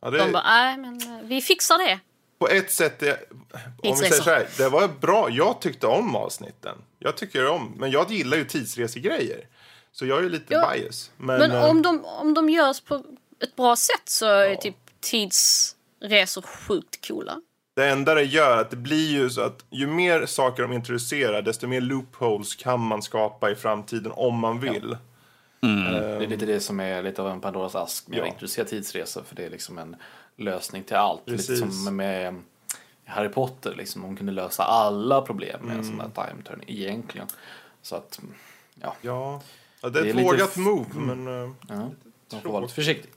De det, bara, nej men eh, vi fixar det. På ett sätt, det, om vi säger så här, det var bra. Jag tyckte om avsnitten. Jag tycker om, men jag gillar ju tidsresegrejer. Så jag är ju lite Ja, bias. Men, Men eh, om de, om de görs på ett bra sätt så är typ tidsresor sjukt coola. Det enda det gör att det blir ju så att ju mer saker de introducerar desto mer loopholes kan man skapa i framtiden om man vill. Det är lite det som är lite av en Pandoras ask med Ja. att introducera tidsresor. För det är liksom en lösning till allt. Lite Precis. som med Harry Potter. Liksom, de kunde lösa alla problem med en sån Mm. där time turn egentligen. Så att, ja. Ja, ja det är Det är ett lite vågat f- move men... eh, ja. Man får vara lite försiktig.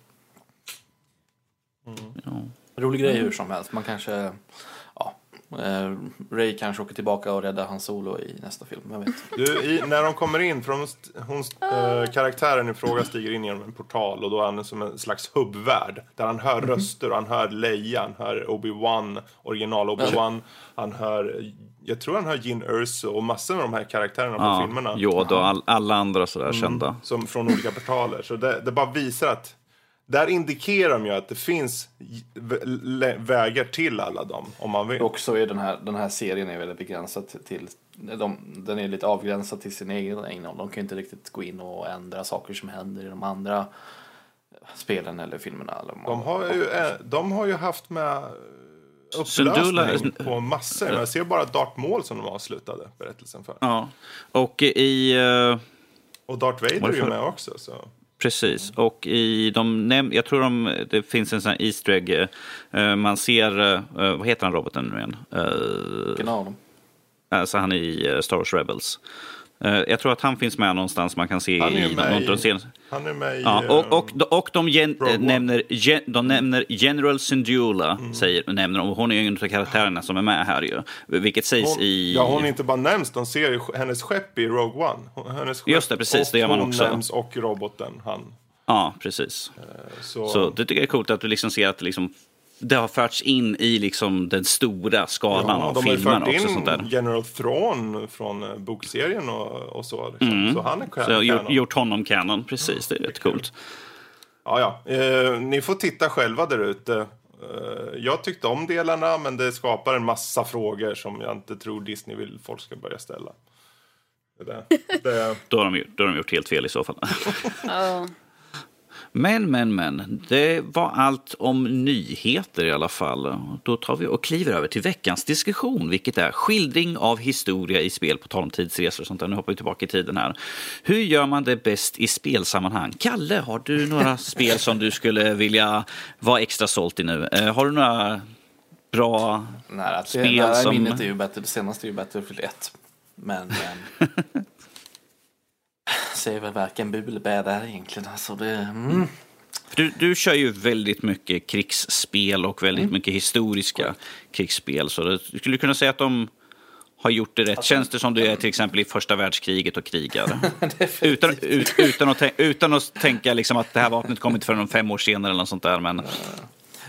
Ja. Rolig grej hur som helst. Man kanske, Ray kanske åker tillbaka och räddar hans solo i nästa film. Jag vet. Du, i, när de kommer in, för de, hon, eh, karaktären i fråga stiger in genom en portal och då är han som en slags hubbvärld. Där han hör röster och han hör Leia, han hör Obi-Wan, original Obi-Wan. Han hör, jag tror han hör Jin Erso och massor med de här karaktärerna på Ja, filmerna. Yoda och all, alla andra sådär kända. Som från olika portaler. Så det, det bara visar att där indikerar de ju att det finns vägar till alla dem om man vill. Och så är den här, den här serien är väldigt begränsad till, de, den är lite avgränsad till sin egen innehåll. De kan ju inte riktigt gå in och ändra saker som händer i de andra spelen eller filmerna. Eller De har ju, eh, de har ju haft med upplösning på massor. Men jag ser bara Darth Maul som de avslutade berättelsen för. Ja. Och i... eh, Och Darth Vader är ju med också. Så. Precis, och i de jag tror de, det finns en sån här Easter egg. eh, man ser, eh, vad heter han roboten nu igen? Eh, Vilken av dem? alltså han är i Star Wars Rebels. Eh, jag tror att han finns med någonstans man kan se Han är ju i med någon i-. Han är med i... Ja, eh, och, och, och de gen, eh, nämner, gen, de nämner General Syndulla, säger, nämner de, hon är ju en av karaktärerna som är med här ju. Vilket sägs hon, i... Ja, hon är inte bara nämns, de ser hennes skepp i Rogue One. Hon- Hennes skepp Just det, precis, det gör man hon också. nämns och roboten, han. Ja, precis. Så, Så det tycker jag är coolt att du liksom ser att liksom, det har förts in i liksom den stora skalan ja, av de har ju filmer in Sånt där. General Thrawn från eh, bokserien och, och så. Liksom. Så han är Mm. Så gjort, gjort honom canon, precis. Det är rätt coolt. Ja, ja. Eh, ni får titta själva där ute. Eh, jag tyckte om delarna, men det skapar en massa frågor som jag inte tror Disney vill folk ska börja ställa. Det, det, Då har de då har de gjort helt fel i så fall. Men, men, men. Det var allt om nyheter i alla fall. Då tar vi och kliver över till veckans diskussion, vilket är skildring av historia i spel, på tal om tidsresor och sånt där. Nu hoppar vi tillbaka i tiden här. Hur gör man det bäst i spelsammanhang? Kalle, har du några spel som du skulle vilja vara extra sålt i nu? Eh, har du några bra... Nära, Spel nära som- minnet är ju bättre, det senaste är ju Battlefield 1. Men... men säger väl varken bu eller där egentligen. Alltså det, mm. Du, du kör ju väldigt mycket krigsspel och väldigt mycket historiska krigsspel. Så du skulle kunna säga att de har gjort det rätt. Känns det som du är till exempel i första världskriget och krigar? utan, ut, utan, att, utan att tänka liksom att det här vapnet kommer inte förrän fem år senare eller något sånt där. Men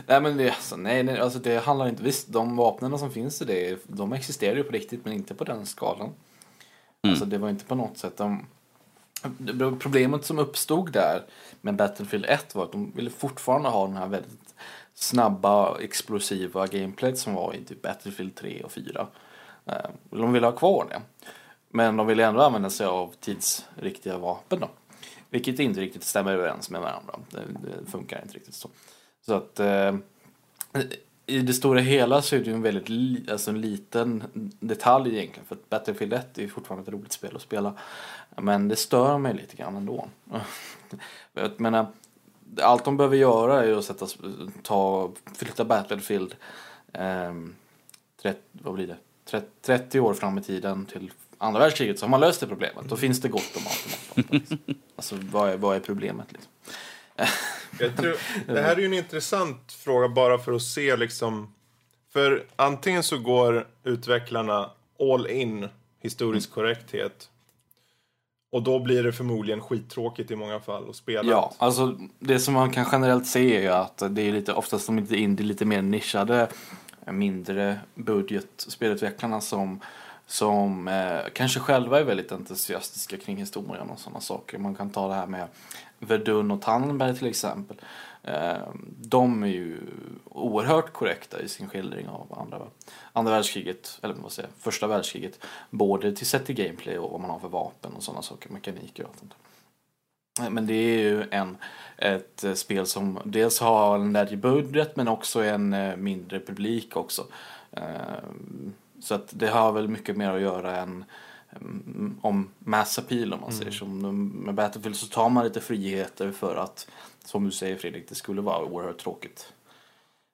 Nej men det, alltså, nej, nej, alltså det handlar inte, visst de vapnen som finns i det, de existerar ju på riktigt men inte på den skalan. Alltså det var inte på något sätt de, det- Problemet som uppstod där med Battlefield 1 var att de ville fortfarande ha den här väldigt snabba, explosiva gameplayet som var i typ Battlefield 3 och 4. Eh, de ville ha kvar det. Men de ville ändå använda sig av tidsriktiga vapen då. Vilket inte riktigt stämmer överens med varandra. Det, det funkar inte riktigt så. Så att eh, i det stora hela så är det ju en väldigt li, alltså en liten detalj egentligen. För att Battlefield 1 är fortfarande ett roligt spel att spela. Men det stör mig lite grann ändå. Jag menar, allt de behöver göra är att sätta, ta, flytta Battlefield ehm, 30, vad blir det? 30, 30 år fram i tiden till andra världskriget så har man löst det problemet. Då finns det gott om automatvapen. Liksom. Alltså vad är, vad är problemet liksom? Jag tror, det här är ju en intressant fråga bara för att se liksom. För antingen så går utvecklarna all in historisk korrekthet. Och då blir det förmodligen skittråkigt i många fall att spela. Ja, alltså det som man kan generellt se är ju att det är lite, oftast de lite indie, lite mer nischade, mindre budget spelutvecklarna som, som eh, kanske själva är väldigt entusiastiska kring historien och sådana saker. Man kan ta det här med Verdun och Tannenberg till exempel. Eh, de är ju oerhört korrekta i sin skildring av andra, andra världskriget, eller vad säger första världskriget. Både till sätt i gameplay och vad man har för vapen och sådana saker, mekaniker och sånt. Men det är ju en, ett eh, spel som dels har en lägre budget men också en eh, mindre publik också. Så att det har väl mycket mer att göra än om mass appeal om man säger så. Med Battlefield så tar man lite friheter för att, som du säger Fredrik, det skulle vara oerhört tråkigt.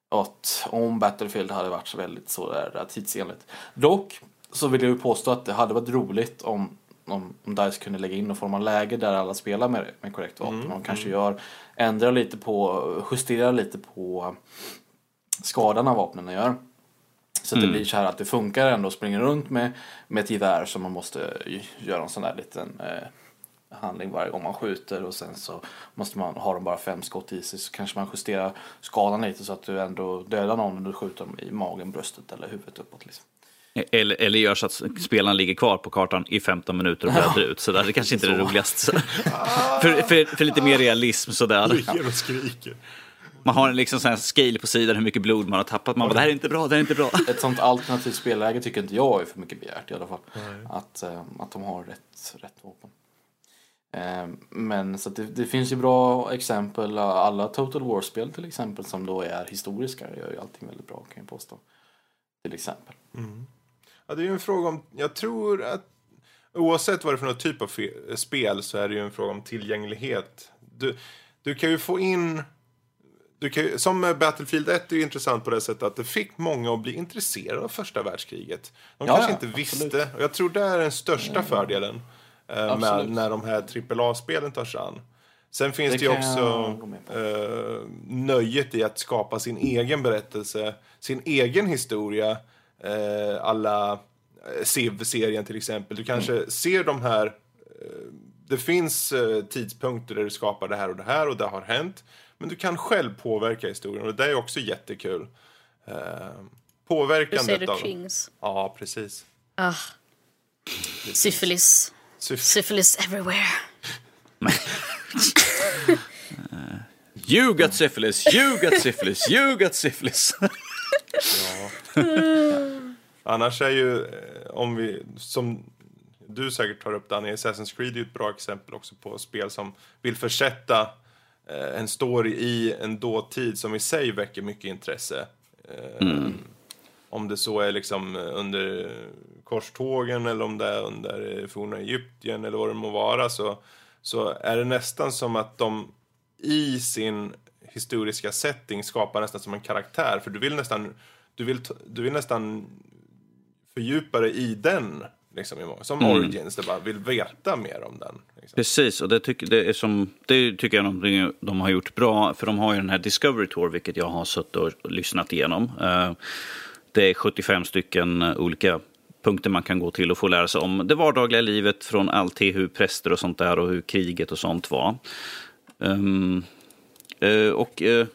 Att om Battlefield hade varit så väldigt sådär tidsenligt. Dock så vill jag ju påstå att det hade varit roligt om, om, om DICE kunde lägga in någon form av läge där alla spelar med, med korrekt vapen. och kanske gör, ändrar lite på, justerar lite på skadan av vapnen gör. Så att det blir så här att det funkar ändå att springa runt med, med ett gevär som man måste göra en sån där liten eh, handling varje gång man skjuter och sen så måste man ha de bara fem skott i sig så kanske man justerar skadan lite så att du ändå dödar någon när du skjuter dem i magen, bröstet eller huvudet uppåt. Liksom. Eller, eller gör så att spelaren ligger kvar på kartan i 15 minuter och blöder ut. Så där. Det kanske inte är det roligaste. för, för, för lite mer realism sådär. Ligger och skriker. Man har en liksom sån här scale på sidan hur mycket blod man har tappat. Man bara, det här är inte bra, det här är inte bra. Ett sånt alternativt spelläge tycker inte jag är för mycket begärt i alla fall. Att, eh, att de har rätt, rätt vapen. Eh, Men så det, det finns ju bra exempel. Alla Total War-spel till exempel som då är historiska gör ju allting väldigt bra kan jag påstå. Till exempel. Ja, det är ju en fråga om, jag tror att oavsett vad det är för någon typ av spel så är det ju en fråga om tillgänglighet. Du, du kan ju få in, du kan som Battlefield 1 är ju intressant på det sättet att det fick många att bli intresserade av första världskriget. De Ja, kanske inte absolut. visste, och jag tror det är den största fördelen eh, med när de här AAA-spelen tar sig an. Sen finns Det det, ju också eh, nöjet i att skapa sin egen berättelse, sin egen historia. Eh, alla eh, Civ-serien till exempel. Du kanske Mm. ser de här... Eh, det finns eh, tidpunkter där du skapar det här och det här och det har hänt. Men du kan själv påverka historien och det är också jättekul. Eh, påverkandet Crusader av... Kings. Ja, precis. Ah. Syfilis. Syf- Syfilis everywhere. You got syphilis, you got syphilis, you got syphilis. Annars är ju, eh, om vi, som du säkert tar upp Danny, Assassin's Creed är ju ett bra exempel också på spel som vill försätta en story i en dåtid som i sig väcker mycket intresse. Eh, Om det så är liksom eh, under korstågen eller om det är under eh, forna Egypten eller vad det må vara så, så är det nästan som att de i sin historiska setting skapar nästan som en karaktär. För du vill nästan, du vill, du vill nästan fördjupa dig i den. Liksom, som Origins, du bara vill veta mer om den. Liksom. Precis, och det, tycker det, är som, det tycker jag de, de har gjort bra. För de har ju den här Discovery Tour, vilket jag har suttit och lyssnat igenom. Eh, Det är 75 stycken olika punkter man kan gå till och få lära sig om det vardagliga livet från allt till hur präster och sånt där och hur kriget och sånt var. Eh, och eh,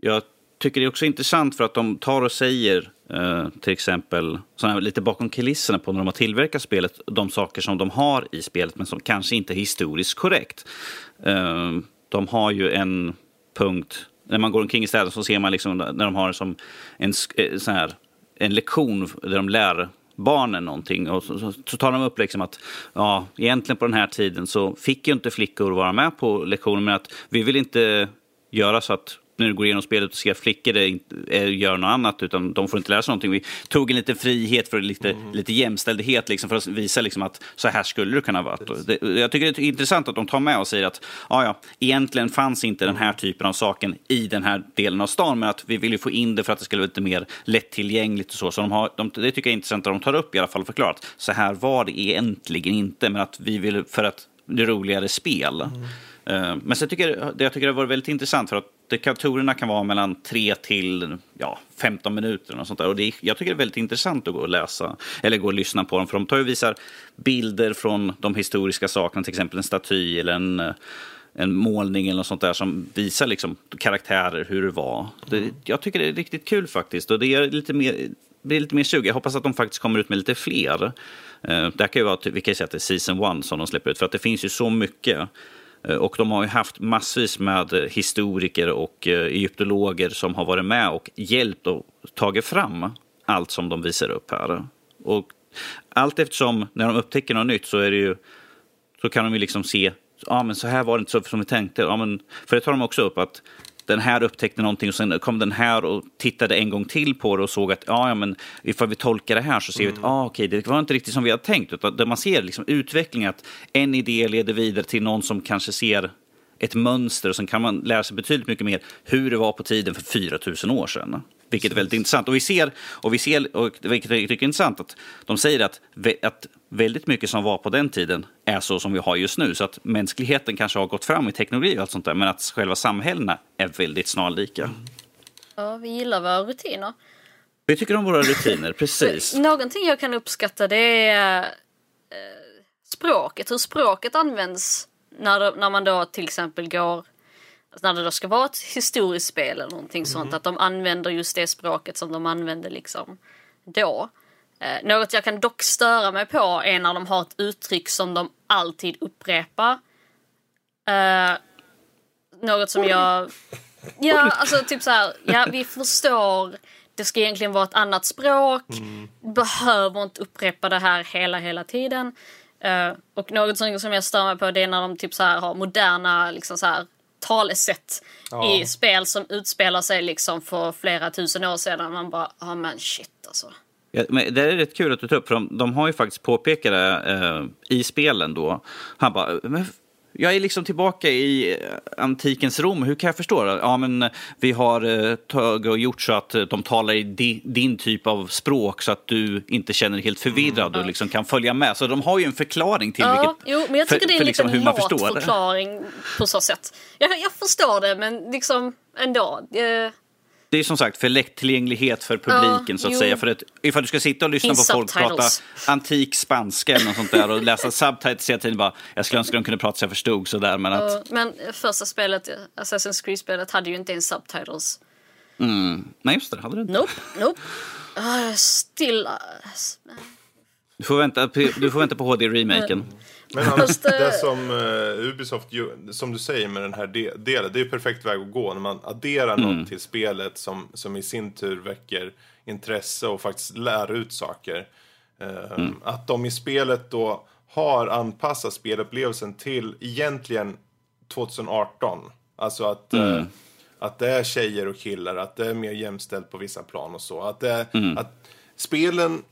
jag tycker det är också intressant för att de tar och säger Eh, till exempel såna här, lite bakom kulisserna på när de har tillverkat spelet, de saker som de har i spelet men som kanske inte är historiskt korrekt. Uh, de har ju en punkt, när man går omkring i städer så ser man liksom när de har som en, eh, sån här, en lektion där de lär barnen någonting. Och så, så, så tar de upp liksom att ja, egentligen på den här tiden så fick ju inte flickor vara med på lektionen men att vi vill inte göra så att när du går igenom spelet och ser att flickor är, är, gör något annat, utan de får inte lära sig någonting. Vi tog en liten frihet för lite, lite jämställdhet, liksom, för att visa liksom, att så här skulle det kunna vara. Det, jag tycker det är intressant att de tar med och säger att ja, ja, egentligen fanns inte den här typen av saken i den här delen av stan, men att vi vill ju få in det för att det skulle vara lite mer lättillgängligt och så. så de har, de, det tycker jag är intressant att de tar upp i alla fall och förklarar att så här var det egentligen inte, men att vi vill för att det är roligare spel. Eh, Men så jag tycker, det jag tycker det var väldigt intressant för att dekatorerna kan vara mellan 3 till ja, 15 minuter och sånt där. Och det, är- jag tycker det är väldigt intressant att gå och läsa eller gå och lyssna på dem för de tar och visar bilder från de historiska sakerna, till exempel en staty eller en, en målning eller något sånt där som visar liksom karaktärer, hur det var. Det, jag tycker det är riktigt kul faktiskt och det är lite mer blir lite mer sug. Jag hoppas att de faktiskt kommer ut med lite fler. Eh, det här kan ju vara, typ, vi kan ju säga att det är season one som de släpper ut, för att det finns ju så mycket. Eh, och de har ju haft massvis med eh, historiker och eh, egyptologer som har varit med och hjälpt och tagit fram allt som de visar upp här. Och allt eftersom, när de upptäcker något nytt så är det ju så kan de ju liksom se, ja men så här var det inte så som vi tänkte. Ja, men, för det tar de också upp att den här upptäckte någonting och sen kom den här och tittade en gång till på det och såg att ja, ja men ifall vi tolkar det här så ser vi att ah, okej, det var inte riktigt som vi hade tänkt. Utan där man ser liksom utveckling, att en idé leder vidare till någon som kanske ser ett mönster och sen kan man lära sig betydligt mycket mer hur det var på tiden för 4000 år sedan. Vilket är väldigt intressant. Och vi ser, och vi ser och vilket jag tycker är intressant, att de säger att, att väldigt mycket som var på den tiden är så som vi har just nu. Så att mänskligheten kanske har gått fram i teknologi och allt sånt där, men att själva samhällena är väldigt snarlika. Ja, vi gillar våra rutiner. Vi tycker om våra rutiner, precis. Någonting jag kan uppskatta det är eh, språket, hur språket används när, när man då till exempel går, när det då ska vara ett historiskt spel eller någonting sånt, att de använder just det språket som de använde liksom då. Eh, något jag kan dock störa mig på är när de har ett uttryck som de alltid upprepar. Eh, något som jag... Ja, alltså typ så här, ja vi förstår, det ska egentligen vara ett annat språk, behöver inte upprepa det här hela, hela tiden. Eh, och något som, som jag stör mig på det är när de typ så här har moderna liksom så här, talesätt Ja. i spel som utspelar sig liksom för flera tusen år sedan. Man bara, ja men shit alltså. Ja, men det är rätt kul att du tar upp, för de, de har ju faktiskt påpekat det eh, i spelen då. Han bara, men jag är liksom tillbaka i eh, antikens Rom, hur kan jag förstå det? Ja, men eh, vi har eh, tagit och gjort så att de talar i di, din typ av språk så att du inte känner dig helt förvirrad och liksom kan följa med. Så de har ju en förklaring till Ja, vilket, jo, men jag tycker för- det är en liksom liten hur man lat förstår det. förklaring på så sätt. Jag, jag förstår det, men liksom ändå. Eh, Det är som sagt för lättillgänglighet för publiken så att jo. säga. För att, ifall du ska sitta och lyssna Finns på folk prata antik spanska eller något sånt där och läsa subtitles hela tiden bara, jag skulle önska de kunde prata så jag förstod sådär men att, och- men första spelet, Assassin's Creed-spelet, hade ju inte ens subtitles. mm, nej just det, hade du inte. Nope, nope. Uh, still... Uh, Du får vänta, du får vänta på HD-remaken. Men annars, eh, det som eh, Ubisoft, som du säger med den här de delen, det är ju perfekt väg att gå när man adderar något till spelet som, som i sin tur väcker intresse och faktiskt lär ut saker. Eh, Att de i spelet då har anpassat spelupplevelsen till egentligen 2018. Alltså att, eh, att det är tjejer och killar, att det är mer jämställt på vissa plan och så. Att, det, att spelen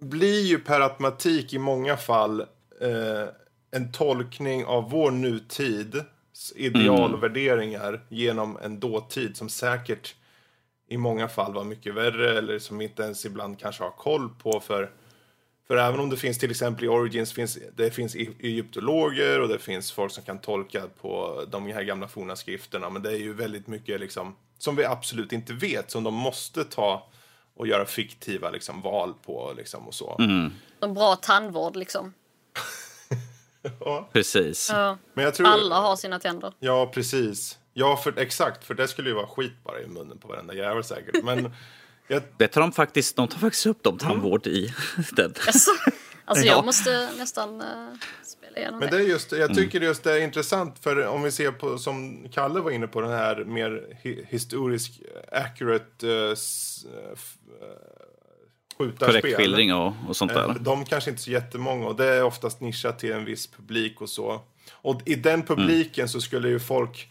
blir ju per automatik i många fall eh, en tolkning av vår nutids ideal och värderingar genom en dåtid som säkert i många fall var mycket värre eller som vi inte ens ibland kanske har koll på för för även om det finns till exempel i Origins, finns, det finns e- egyptologer och det finns folk som kan tolka på de här gamla forna skrifterna. Men det är ju väldigt mycket liksom, som vi absolut inte vet, som de måste ta och göra fiktiva liksom, val på liksom, och så. en bra tandvård liksom. Ja, Precis. Ja. men jag tror, Alla har sina tänder. Ja, precis. Ja, för, exakt. För det skulle ju vara skit bara i munnen på varenda jävel säkert. Men jag, Det tar de faktiskt, de tar faktiskt upp dem tandvård i den. Alltså, alltså Ja. jag måste nästan uh, spela igenom Men det. det är just, jag tycker just det är intressant för om vi ser på som Kalle var inne på den här mer hi historisk accurate uh, skjutarspel. Korrekt skildring och, och sånt Eh, där. De kanske inte är så jättemånga och det är oftast nischat till en viss publik och så. Och i den publiken så skulle ju folk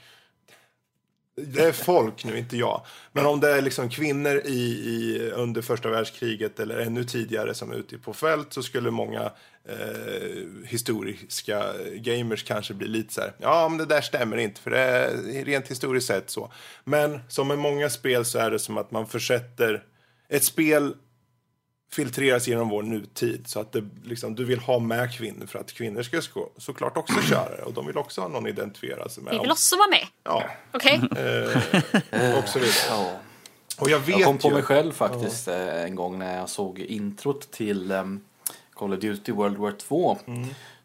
det är folk nu, inte jag. Men om det är liksom kvinnor i, i, under första världskriget eller ännu tidigare som är ute på fält så skulle många eh, historiska gamers kanske bli lite så här, ja men det där stämmer inte för det är rent historiskt sett så. Men som med många spel så är det som att man försätter ett spel filtreras genom vår nutid. Så att det, liksom, du vill ha med kvinnor för att kvinnor ska så, såklart också köra det. Och de vill också ha någon att identifiera sig med. Vi vill också vara med. Ja, Okej? eh, och så vidare. Ja. Och jag vet Jag kom på ju... mig själv faktiskt eh, en gång när jag såg introt till um, Call of Duty World War 2.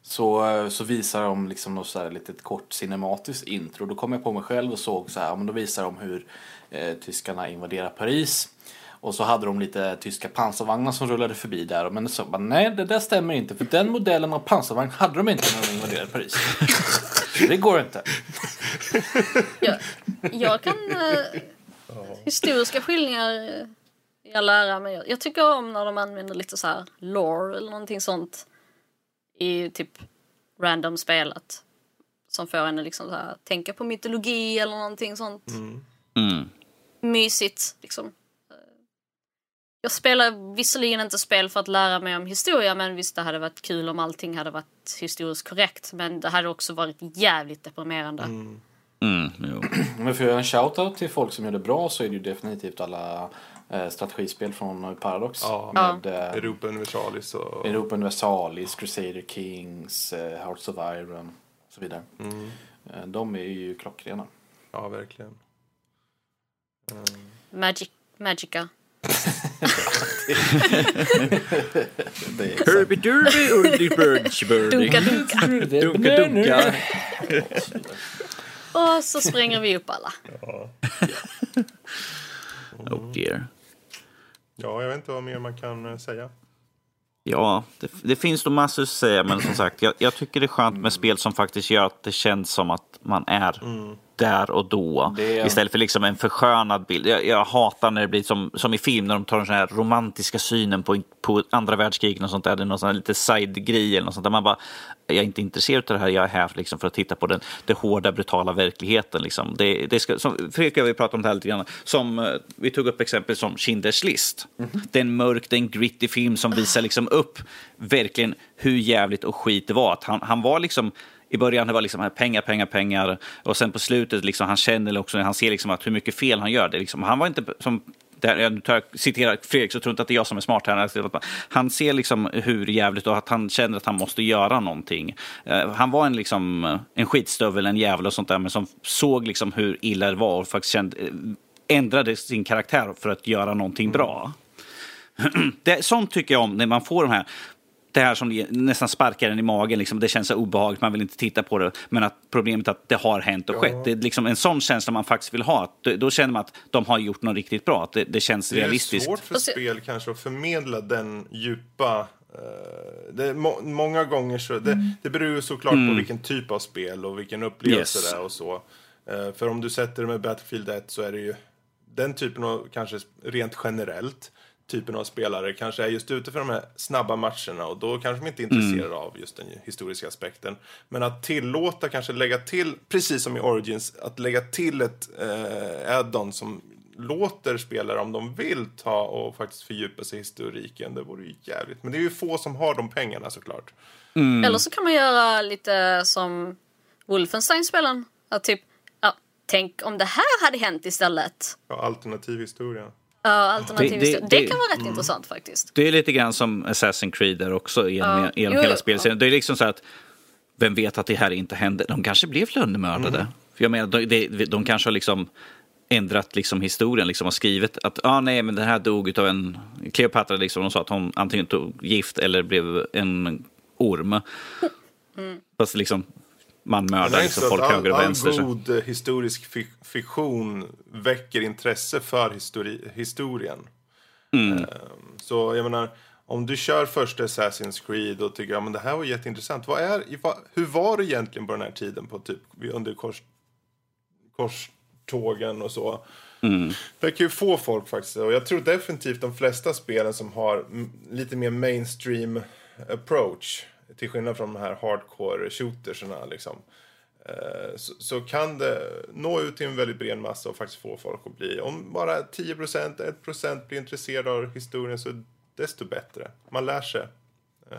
Så, eh, så visar de liksom något så här litet kort cinematiskt intro. Då kom jag på mig själv och såg så här, ja, men då visar de hur eh, tyskarna invaderar Paris. Och så hade de lite tyska pansarvagnar som rullade förbi där. Men så bara, nej det där stämmer inte. För den modellen av pansarvagn hade de inte när de invaderade Paris. det går inte. Jag, jag kan... Eh, historiska skildringar eh, i all ära, men jag, jag tycker om när de använder lite så här lore eller någonting sånt i typ random spelet. Som får en att liksom så här, tänka på mytologi eller någonting sånt. Mm. Mysigt liksom. Jag spelar visserligen inte spel för att lära mig om historia men visst det hade varit kul om allting hade varit historiskt korrekt. Men det hade också varit jävligt deprimerande. Mm, jo. Men för att göra en shoutout till folk som gör det bra så är det ju definitivt alla eh, strategispel från Paradox. Ja. Med eh, Europa Universalis och... Europa Universalis, Crusader Kings, eh, Hearts of Iron och så vidare. Eh, de är ju klockrena. Ja, verkligen. Magic, Magica. Herbie Derby, Urdy Birdie. Dunka dunka. Dunka dunka. Och så spränger vi upp alla. Oh dear. Ja, jag vet inte vad mer man kan eh, säga. Ja, det, det finns nog massor att säga, men som sagt, jag, jag tycker det är skönt med spel som faktiskt gör att det känns som att man är där och då. Det- Istället för liksom en förskönad bild. Jag, jag hatar när det blir som, som i film, när de tar den här romantiska synen på, på andra världskriget och sånt där. Det är någon sån lite side-grej eller något sånt där. Man bara, jag är inte intresserad av det här, jag är här liksom för att titta på den, den hårda, brutala verkligheten. Liksom. Det, det ska, som, Fredrik och jag pratat om det här lite grann. Som, eh, vi tog upp exempel som Schindler's list. Det är en mörk, det är en gritty film som visar liksom upp verkligen hur jävligt och skit det var. Att han, han var liksom i början det var liksom pengar, pengar, pengar och sen på slutet liksom han känner också, han ser liksom att hur mycket fel han gör. Det liksom, han var inte som det här, jag tar, citerar Fredrik så tror inte att det är jag som är smart här. Alltså, han ser liksom hur jävligt och att han känner att han måste göra någonting. Eh, han var en, liksom, eh, en skitstövel, en jävel och sånt där, men som såg liksom hur illa det var och faktiskt kände, eh, ändrade sin karaktär för att göra någonting bra. Det, sånt tycker jag om när man får de här det här som nästan sparkar en i magen, liksom, det känns så obehagligt, man vill inte titta på det. Men att problemet är att det har hänt och skett. Det är liksom en sån känsla man faktiskt vill ha. Att, då känner man att de har gjort något riktigt bra, att det, det känns Det är realistiskt. svårt för Fast jag- spel kanske att förmedla den djupa... eh, det är må många gånger så... Det, det beror ju såklart på vilken typ av spel och vilken upplevelse Yes. det är och så. Eh, för om du sätter det med Battlefield 1 så är det ju den typen av, kanske rent generellt, typen av spelare kanske är just ute för de här snabba matcherna och då kanske de inte är intresserade av just den historiska aspekten. Men att tillåta, kanske lägga till, precis som i Origins, att lägga till ett eh, add-on som låter spelare, om de vill, ta och faktiskt fördjupa sig i historiken. Det vore ju jävligt. Men det är ju få som har de pengarna såklart. Eller så kan man göra lite som Wolfenstein-spelen. Att typ, ja, tänk om det här hade hänt istället. Ja, alternativ historia. Ja, alternativ Det- det- historia. det, det- kan vara rätt intressant faktiskt. Det är lite grann som Assassin's Creed där också, genom, Ja. genom Jo, hela spelserien. Det är liksom så att, vem vet att det här inte hände? De kanske blev lönnmördade. För jag menar, de, de, de kanske har liksom ändrat liksom historien liksom, och skrivit att ah, nej, men den här dog av en... Kleopatra liksom, de sa att hon antingen tog gift eller blev en orm. Fast liksom, man mördar liksom, folk att höger och all, all vänster. så- god eh, historisk fi- fiktion väcker intresse för histori- historien. Mm. Ehm, så jag menar, om du kör första Assassin's Creed och tycker att ja, men det här var jätteintressant. Vad är, hur var det egentligen på den här tiden på typ under kors, korstågen och så? Det kan ju få folk faktiskt. Och jag tror definitivt de flesta spelen som har lite mer mainstream approach. Till skillnad från de här hardcore shootersarna liksom. eh, så, så kan det nå ut till en väldigt bred massa och faktiskt få folk att bli, om bara 10%, 1% blir intresserade av historien så desto bättre. Man lär sig.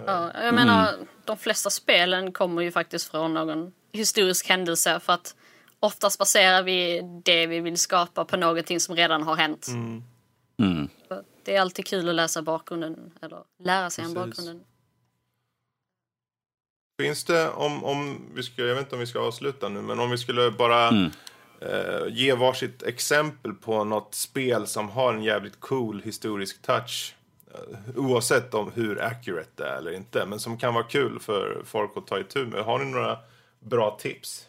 Ja, jag menar, de flesta spelen kommer ju faktiskt från någon historisk händelse för att oftast baserar vi det vi vill skapa på någonting som redan har hänt. Mm. Så Det är alltid kul att läsa bakgrunden, eller lära sig om bakgrunden. Finns det, om, om vi ska, jag vet inte om vi ska avsluta nu, men om vi skulle bara Mm. eh, ge varsitt exempel på något spel som har en jävligt cool historisk touch. Eh, oavsett om hur accurate det är eller inte, men som kan vara kul för folk att ta itu med. Har ni några bra tips?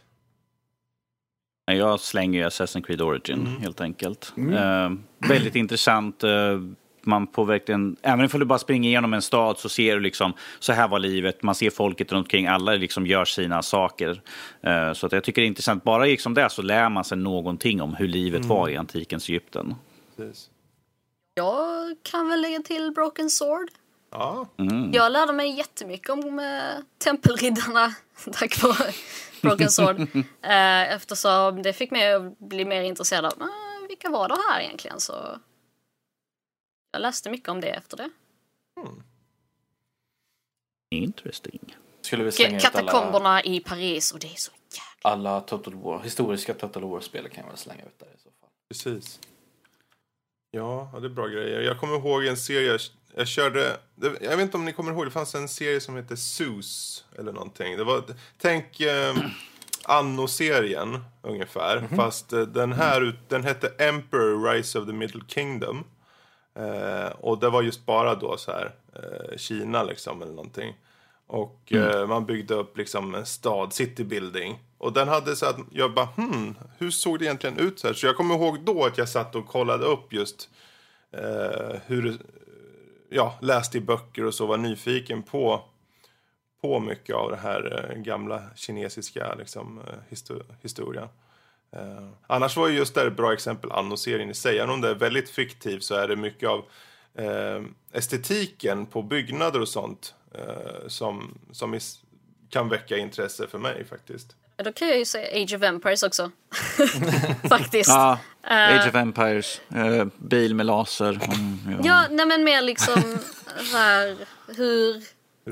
Jag slänger ju Assassin's Creed Origin helt enkelt. Eh, väldigt intressant. Eh, man får verkligen, även om du bara springer igenom en stad så ser du liksom, så här var livet. Man ser folket runt omkring, alla liksom gör sina saker. Eh, så att jag tycker det är intressant. Bara liksom det så lär man sig någonting om hur livet var i antikens Egypten. Precis. Jag kan väl lägga till Broken Sword. Ja, Jag lärde mig jättemycket om eh, tempelriddarna tack vare Broken Sword. eh, eftersom det fick mig att bli mer intresserad av eh, vilka var det här egentligen. Så jag läste mycket om det efter det. Interesting. Skulle vi slänga ut alla, Katakomberna i Paris och det är så jäkla... alla Total War, historiska Total War-spel kan jag väl slänga ut där i så fall. precis. Ja, det är bra grejer. Jag kommer ihåg en serie, jag, körde, jag vet inte om ni kommer ihåg, det fanns en serie som hette Zeus eller någonting. Det var, tänk eh, Anno-serien ungefär, fast eh, den här den hette Emperor Rise of the Middle Kingdom. Eh, och det var just bara då så här eh, Kina liksom eller någonting. Och eh, man byggde upp liksom en stad, city building. Och den hade så att jag bara hmm, hur såg det egentligen ut så här? Så jag kommer ihåg då att jag satt och kollade upp just eh, hur, ja, läste i böcker och så var nyfiken på på mycket av det här eh, gamla kinesiska liksom, eh, histo- historien. Eh, annars var ju just det här ett bra exempel, Anno-serien i sig. Även om det är väldigt fiktiv så är det mycket av eh, estetiken på byggnader och sånt eh, som, som is- kan väcka intresse för mig faktiskt. Då kan jag ju säga Age of Empires också. Faktiskt. Ja, Age of Empires, eh, bil med laser. Mm, ja. Ja, nej men mer liksom så här, hur...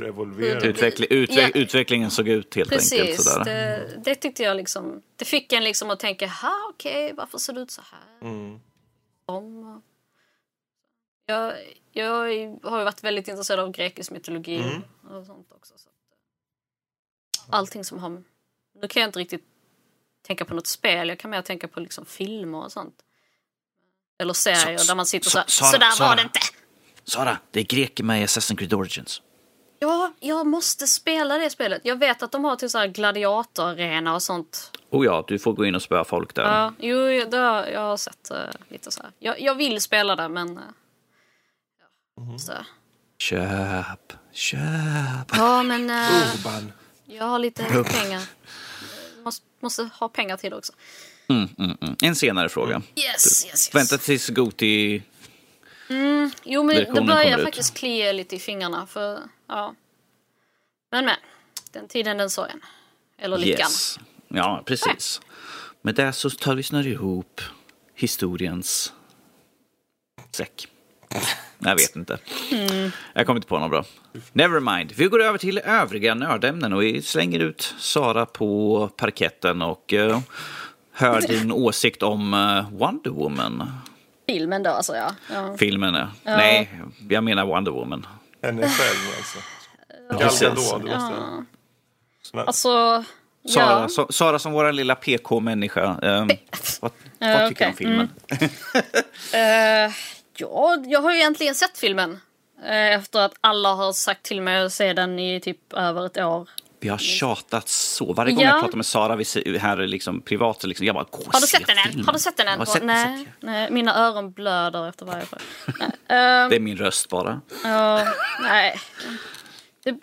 Evolverar. Hur- Utveckling, utve Ja. Utvecklingen såg ut helt enkelt Precis, sådär. det, det tyckte jag liksom... Det fick en liksom att tänka, ha okej, varför ser det ut så här? Mm. Om. Jag, jag har ju varit väldigt intresserad av grekisk mytologi Mm. och sånt också. Så att, eh, allting som har... Nu kan jag inte riktigt tänka på något spel, jag kan mer tänka på liksom filmer och sånt. Eller serier Så- där man sitter så- så, så, så där Sara. var det inte! Sara, det är greker med i Assassin's Creed Origins. Ja, jag måste spela det spelet. Jag vet att de har till så här gladiatorarena och sånt. Oh ja, du får gå in och spöa folk där. Ja, jo, det har, jag har sett uh, lite så här. Jag, jag vill spela det, men... Uh, ja, så. Köp, köp. ja, men uh, Urban. jag har lite pengar. Måste, måste ha pengar till det också. Mm, mm, mm. En senare fråga. Yes, yes, yes. Vänta tills Goti... Jo, men det börjar ut. faktiskt klia lite i fingrarna. För, ja. Men, men. Den tiden, den sorgen. Eller lyckan. Yes. Ja, precis. Med det så tar vi snurr ihop historiens säck. Jag vet inte. Jag kommer inte på något bra. Never mind. Vi går över till övriga nördämnen och vi slänger ut Sara på parketten och eh, hör din åsikt om eh, Wonder Woman. Filmen då, alltså ja. ja. Filmen. eh. Nej, jag menar Wonder Woman. Henne själv alltså. Precis. Gal Gadot, det måste Såna- Alltså... Sara, ja. så, Sara som vår lilla PK-människa. eh, vad vad tycker du om okej. filmen? Eh, ja, jag har ju egentligen sett filmen. Eh, efter att alla har sagt till mig att se den i typ över ett år. Vi har tjatat så. Varje gång Ja. jag pratar med Sara vi här liksom, privat, liksom, jag bara gå och Har du se sett den än? filmen." Har du sett den än? Jag sett, nej, sett. nej, mina öron blöder efter varje fråga. nej, eh, Det är min röst bara. ja, nej. Det,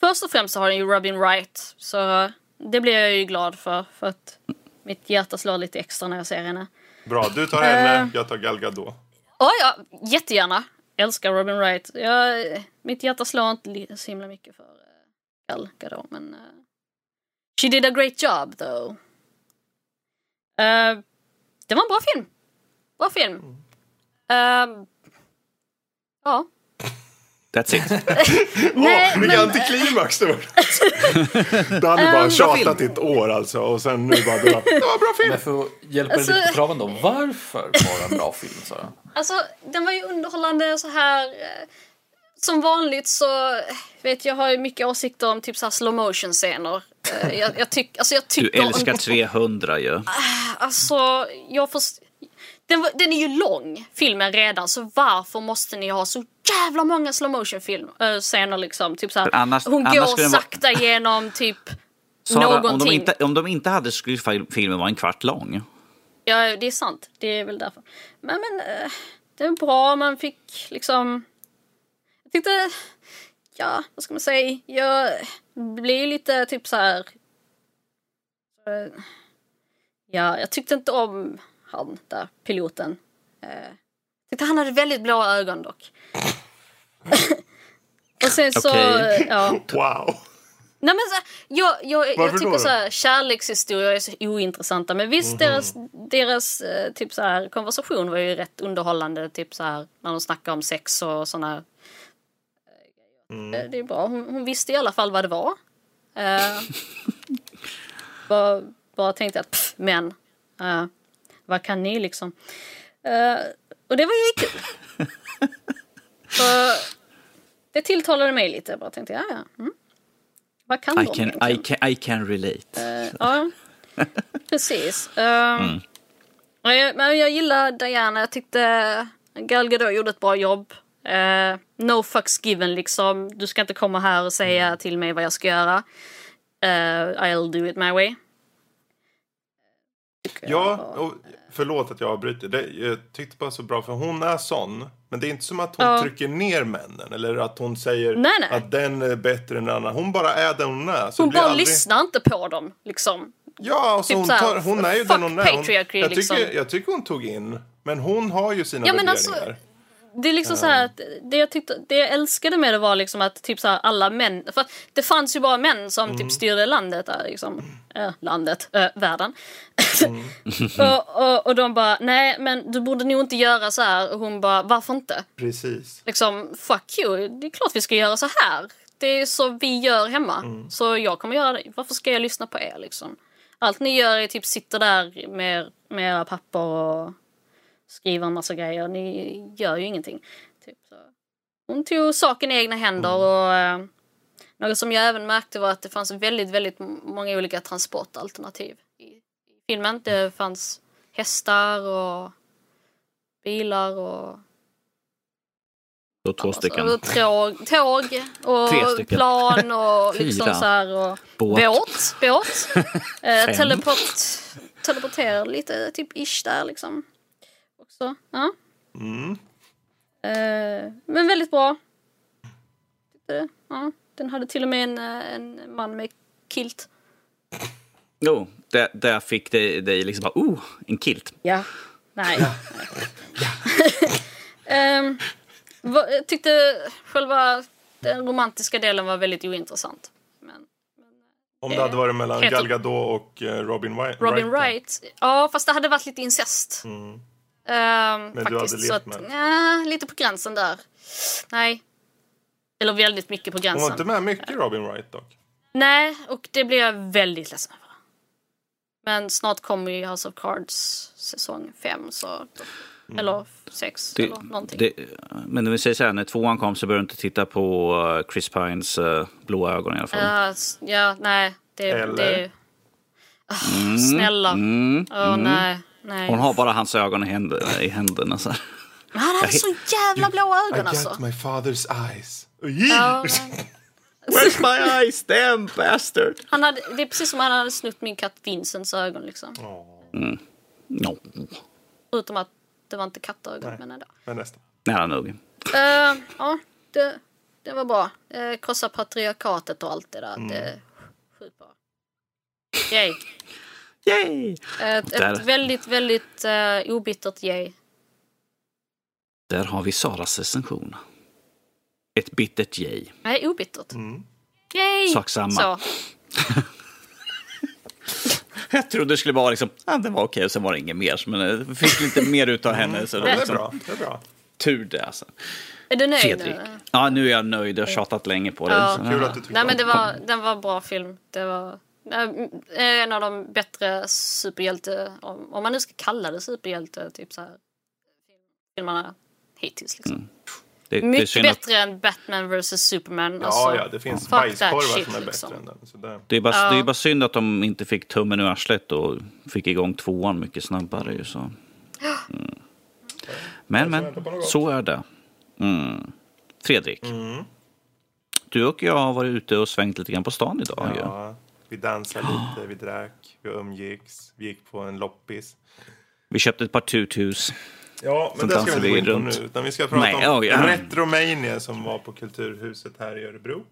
först och främst så har den ju Robin Wright. Så det blir jag ju glad för. För att mitt hjärta slår lite extra när jag ser henne. Bra, du tar henne, Eh. jag tar Gal Gadot. Ja, ja, jättegärna. Älskar Robin Wright. Jag, mitt hjärta slår inte så himla mycket för uh, Gal Gadot, men uh, She did a great job though. Eh, det var en bra film. Bra film. Eh, ja. That's it. Nej, Vilken men- antiklimax det var. Danny bara Ehm, tjatat i ett år alltså. Och sen nu bara, det var, det var en bra film. Men för att hjälpa Alltså- dig lite på traven då. Varför var det en bra film Sara? Alltså, den var ju underhållande så här. Eh, Som vanligt så, eh, vet jag har mycket åsikter om typ så slow motion scener. Eh, Jag, jag, tyck, alltså jag Du tycker älskar om, 300 ju. Alltså, jag först... Den, den är ju lång, filmen redan, så varför måste ni ha så jävla många slow motion film, äh, scener liksom? Typ så här, För annars- hon annars går den vara- sakta genom typ Sara, om de, någonting. inte, om de inte hade skulle fil- filmen vara en kvart lång. Ja, det är sant. Det är väl därför. Men, men eh, det är bra. Man fick liksom... Jag tyckte... Ja, vad ska man säga? Jag blir lite typ så här... eh, Ja, jag tyckte inte om han där, piloten. Eh, Jag tyckte han hade väldigt blåa ögon dock. Och sen så... Okej. Ja. Wow. Nej men så, jag, jag, jag tycker då? så här, kärlekshistorier är så ointressanta. Men visst, deras, deras eh, typ så här, konversation var ju rätt underhållande. Typ så här, när de snackar om sex och såna mm. Det är bra. Hon, hon visste i alla fall vad det var. Uh, bara, bara tänkte att, pff, men, eh, vad kan ni liksom? Eh, och det var ju kul. det tilltalade mig lite. Jag bara tänkte, ja ja. Mm. Vad kan I de can? I can, I can relate. Eh, ja, precis. Um, jag, men jag gillar Diana. Jag tyckte Gal Gadot gjorde ett bra jobb. Eh, no fucks given liksom. Du ska inte komma här och säga till mig vad jag ska göra. Eh, I'll do it my way. Ja, och förlåt att jag avbryter. Det, jag tyckte bara så bra för hon är sån. Men det är inte som att hon Ja. trycker ner männen. Eller att hon säger Nej, nej. att den är bättre än den andra. Hon bara är den hon är. Så Hon bara aldrig... lyssnar inte på dem liksom. Ja, alltså Typ hon, tar, hon är ju den hon är. Hon, jag, tycker, liksom. jag tycker hon tog in. Men hon har ju sina Ja, men värderingar. alltså, Det är liksom så här att det jag, tyckte, det jag älskade med det var liksom att typ så här alla män, för det fanns ju bara män som typ styrde landet där liksom. Eh, landet, eh, världen. och, och, och de bara, nej men du borde nog inte göra så här. Och hon bara, varför inte? Precis. Liksom, fuck you, det är klart vi ska göra så här. Det är så vi gör hemma. Så jag kommer göra det. Varför ska jag lyssna på er liksom? Allt ni gör är typ sitter där med, med era papper och skriver en massa grejer. Ni gör ju ingenting. Typ så. Hon tog saken i egna händer och eh, något som jag även märkte var att det fanns väldigt, väldigt många olika transportalternativ i, filmen. Det fanns hästar och bilar och Då två stycken. Alltså, tåg, tåg och plan och liksom så här och Båt. båt. båt. eh, teleport, teleporterar lite typ ish där liksom. Också. Ja. Mm. Eh, men väldigt bra. Tyckte. Ja. Den hade till och med en, eh, en man med kilt. Jo, där, där fick det dig liksom bara, oh, en kilt. Ja. Nej. Ehm, vad- jag tyckte själva den romantiska delen var väldigt ointressant. Men Om det hade varit mellan Gal Gadot och eh, Robin Wright. Robin Wright. Ja, fast det hade varit lite incest. Mm. Ehm, du hade faktiskt. Så levt att, med? ja, lite på gränsen där. Nej. Eller väldigt mycket på Hon gränsen. var inte med mycket Robin Wright dock. Nej, och det blir jag väldigt ledsen över. Men snart kommer ju House of Cards säsong 5 så... Eller 6 Det, eller någonting. det, men om vi säger så här, när tvåan kom så behöver du inte titta på eh, Chris Pines uh, blåa ögon i alla fall. Ja, s- ja, nej. Det, Eller? det Ah, Snälla. Mm, Åh, nej. Nej. Hon har bara hans ögon i händerna. I händerna så här. Men han hade så jävla blåa I ögon got alltså. my father's eyes. Ja, Where's my eyes, damn bastard! han hade, det är precis som han hade snutt min katt Vincents ögon liksom. No. Förutom att det var inte kattögon, men ändå. Men nästan. Nära nog. Uh, ja, det, det var bra. Uh, krossa patriarkatet och allt det där. Det är sjukt bra. Yay. Yay! Ett, ett väldigt, väldigt uh, obittert yay. Där har vi Saras recension. Ett bittert yay. Nej, obittert. Yay! Sak samma. Så. Jag trodde det skulle vara liksom, ah, det var okej och sen var det inget mer. Men jag fick lite mer utav henne. Så Ja, det är liksom, bra. Det är bra. Tur det alltså. Är du nöjd Fredrik. nu? Ja, nu är jag nöjd. Jag har tjatat länge på det. Ja. Så, Kul att du tycker Nej men det var, den var en bra film. Det var eh, en av de bättre superhjälte, om, man nu ska kalla det superhjälte, typ så här, filmerna hittills. Liksom. det, det Mycket att bättre än Batman vs Superman. Ja, alltså, ja, det finns bajskorvar shit, som är liksom. bättre än den. Så det... Det är, bara, Ja. det är bara synd att de inte fick tummen ur arslet och fick igång tvåan mycket snabbare. Ju, så. Mm. Men, men, så är det. Mm. Fredrik, Mm. du och jag har varit ute och svängt lite grann på stan idag. ju. Vi dansade lite, vi drack, vi umgicks, vi gick på en loppis. Vi köpte ett par tutus. Ja, men det ska vi inte gå in på nu. Utan vi ska prata Nej, om oj, ja. Retromania som var på Kulturhuset här i Örebro.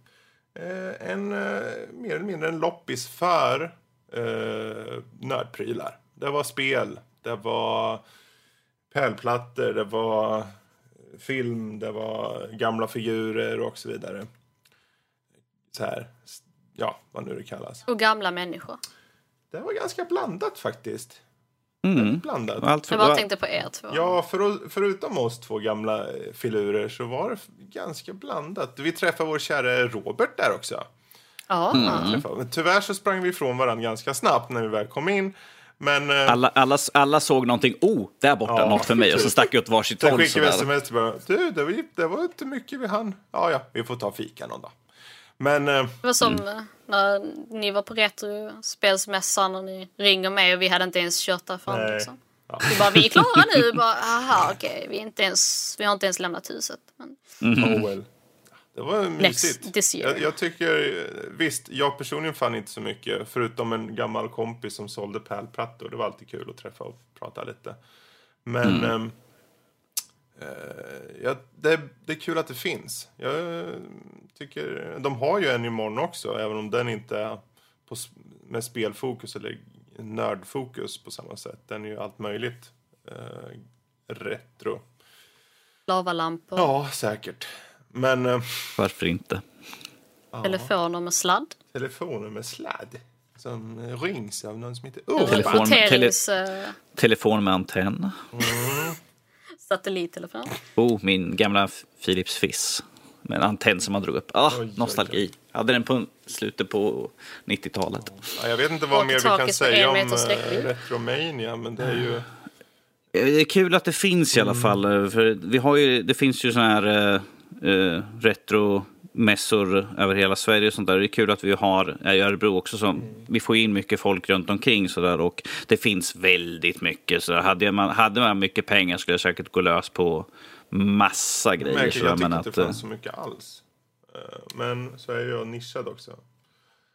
Eh, en, eh, mer eller mindre en loppis för eh, nördprylar. Det var spel, det var pärlplattor, det var film, det var gamla figurer och så vidare. Så här, ja, vad nu det kallas. Och gamla människor. Det var ganska blandat faktiskt. Mm. Blandat. Allt för, Jag bara tänkte på er två. Ja, för, förutom oss två gamla eh, filurer så var det ganska blandat. Vi träffade vår kära Robert där också. Ja. Mm. Men tyvärr så sprang vi ifrån varandra ganska snabbt när vi väl kom in. Men eh, alla, alla, alla såg någonting, oh, där borta, Ja, något för mig. Och så stack jag åt varsitt sen håll. skickade vi sms till varandra. Du, det var, det var inte mycket vi hann. Ja, ja, vi får ta fika någon dag. Men eh, Det var som Mm. när ni var på Retrospelsmässan och ni ringer mig och vi hade inte ens kört därifrån. Nej. Liksom. Ja. Vi bara, vi är klara nu. Bara, aha, okej, vi, är inte ens, vi har inte ens lämnat huset. Men, oh well. Det var mysigt. Jag, jag tycker, eh, visst, jag personligen fann inte så mycket. Förutom en gammal kompis som sålde pärlplattor. Det var alltid kul att träffa och prata lite. Men ehm, eh, ja, det, det är kul att det finns. Jag eh, tycker, de har ju en imorgon också. Även om den inte är på, med spelfokus eller nördfokus på samma sätt. Den är ju allt möjligt. Eh, retro. lavalampor, Ja, säkert. Men... Eh, Varför inte? telefoner med sladd. telefoner med sladd som rings av någon som heter Urban. Telefon- Roterings eh, Telefon med antenn. Satellittelefon. Oh, min gamla Philips Fiss. Med en antenn som man drog upp. Ah, Oj, oj, nostalgi. Jag hade den på slutet på 90-talet. Ja, jag vet inte vad mer vi kan säga om eh. Retromania, men det är ju... Eh, Det är kul att det finns i alla fall. eh, För vi har ju, det finns ju såna här eh, eh, retromässor över hela Sverige och sånt där. Det är kul att vi har eh, i Örebro också. Som, Vi får in mycket folk runt omkring så där, och det finns väldigt mycket. Så där. Hade, man, hade man mycket pengar skulle jag säkert gå lös på massa grejer. Märker, så jag tycker men inte att, det eh, fanns så mycket alls. Eh, Men så är jag nischad också.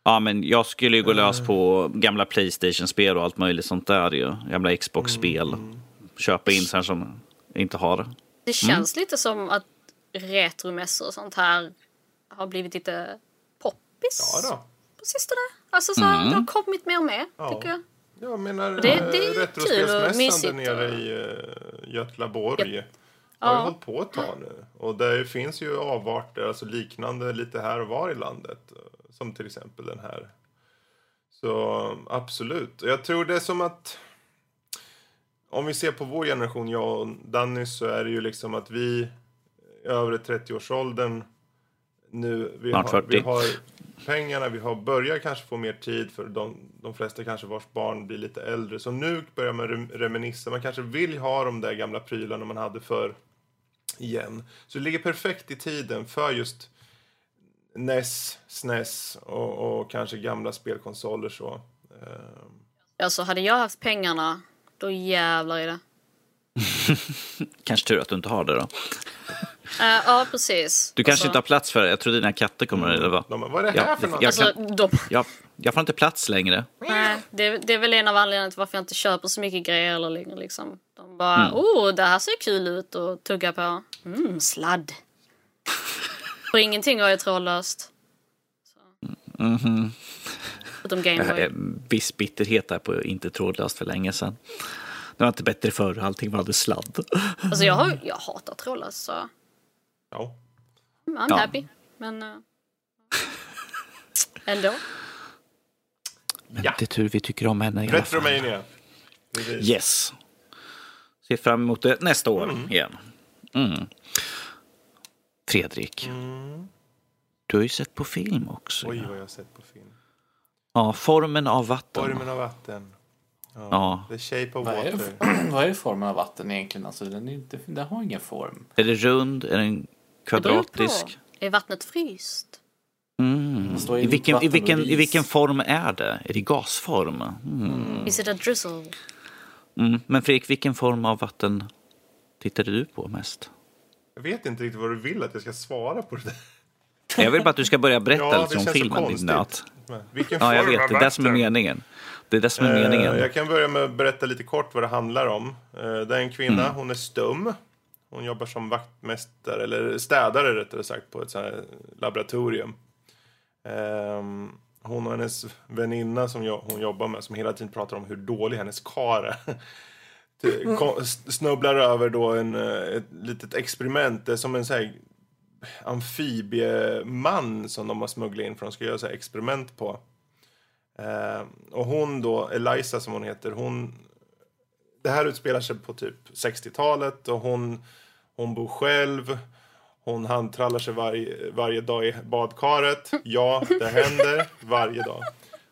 Ja, men jag skulle ju gå lös på gamla Playstation-spel och allt möjligt sånt där. Ju. Gamla Xbox-spel. Köpa in så här som inte har det. Det känns lite som att retromässor och sånt här har blivit lite poppis Ja då. på sistone. Alltså så här, det har kommit mer och mer, Ja. tycker jag. Jag menar, Det- det är eh, och Retrospelsmässan där nere och- i uh, Götlaborg har Ja. ju hållit på ett tag nu. Och det finns ju avarter, alltså liknande lite här och var i landet. eh, Som till exempel den här. Så absolut. Jag tror det är som att om vi ser på vår generation, jag och Danny, så är det ju liksom att vi i övre 30-årsåldern nu, vi Snart har, 40. vi har pengarna, vi har börjar kanske få mer tid för de, de flesta kanske vars barn blir lite äldre. Så nu börjar man rem- reminissa, man kanske vill ha de där gamla prylarna man hade för igen. Så det ligger perfekt i tiden för just NES, SNES och, och kanske gamla spelkonsoler så. Alltså hade jag haft pengarna, då jävlar i det. Kanske tur att du inte har det då. Eh, ja, precis. Du kanske alltså, inte har plats för det. Jag tror dina katter kommer att de, bara, vad är det här Ja, för något? jag Alltså, de, Jag, jag får inte plats längre. nej, det, det är väl en av anledningarna till varför jag inte köper så mycket grejer eller längre. Liksom. De bara, Mm. oh, det här ser kul ut att tugga på. Mm, sladd. För ingenting har ju trådlöst. Mhm. Utom Jag har Gameboy. viss bitterhet där på inte trådlöst för länge sedan. Det var inte bättre förr, allting var hade sladd. Alltså jag, har, jag hatar trådlöst så Ja. I'm Ja. happy. Men uh, ändå. Men Ja. det är tur vi tycker om henne i alla fall. Retromania. Yes. Ser fram emot det nästa år igen. Mm. Fredrik, du har ju sett på film också. Oj, ja. vad jag har sett på film. Ja, Formen av vatten. Formen av vatten. Ja. Ja. The Shape of Vad är, Water. det, vad är formen av vatten egentligen? Alltså, den, är inte, den har ingen form. Är det rund? Är den. Kvadratisk? Är vattnet fryst? Mm. I, vilken, i, vilken, I vilken form är det? Är det gasform? Mm. Is it a drizzle? Mm. Men Fredrik, vilken form av vatten tittade du på mest? Jag vet inte riktigt vad du vill att jag ska svara på det där. Jag vill bara att du ska börja berätta Ja, lite om filmen, din nöt. Vilken Ja, jag vet. Det är det som är meningen. Det är det som är Eh, meningen. Jag kan börja med att berätta lite kort vad det handlar om. Eh, Det är en kvinna, Mm. hon är stum. Hon jobbar som vaktmästare, eller städare rättare sagt, på ett sånt här laboratorium. Ehm, Hon och hennes väninna som jo- hon jobbar med, som hela tiden pratar om hur dålig hennes kar är. S- Snubblar över då en, eh, ett litet experiment. Det är som en sån här amfibieman som de har smugglat in för de ska göra så experiment på. Eh, och hon då, Eliza som hon heter, hon... Det här utspelar sig på typ 60-talet och hon, hon bor själv. Hon handtrallar sig varje, varje dag i badkaret. Ja, det händer varje dag.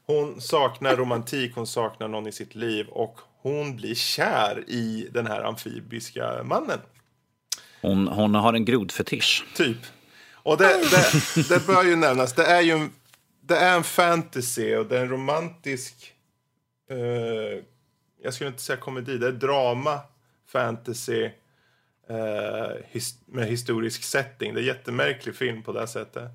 Hon saknar romantik, hon saknar någon i sitt liv och hon blir kär i den här amfibiska mannen. Hon, hon har en grodfetisch. Typ. Och det, det, det bör ju nämnas, det är ju en, det är en fantasy och det är en romantisk... Eh, jag skulle inte säga komedi, det är drama, fantasy eh, his, med historisk setting. Det är en jättemärklig film på det sättet.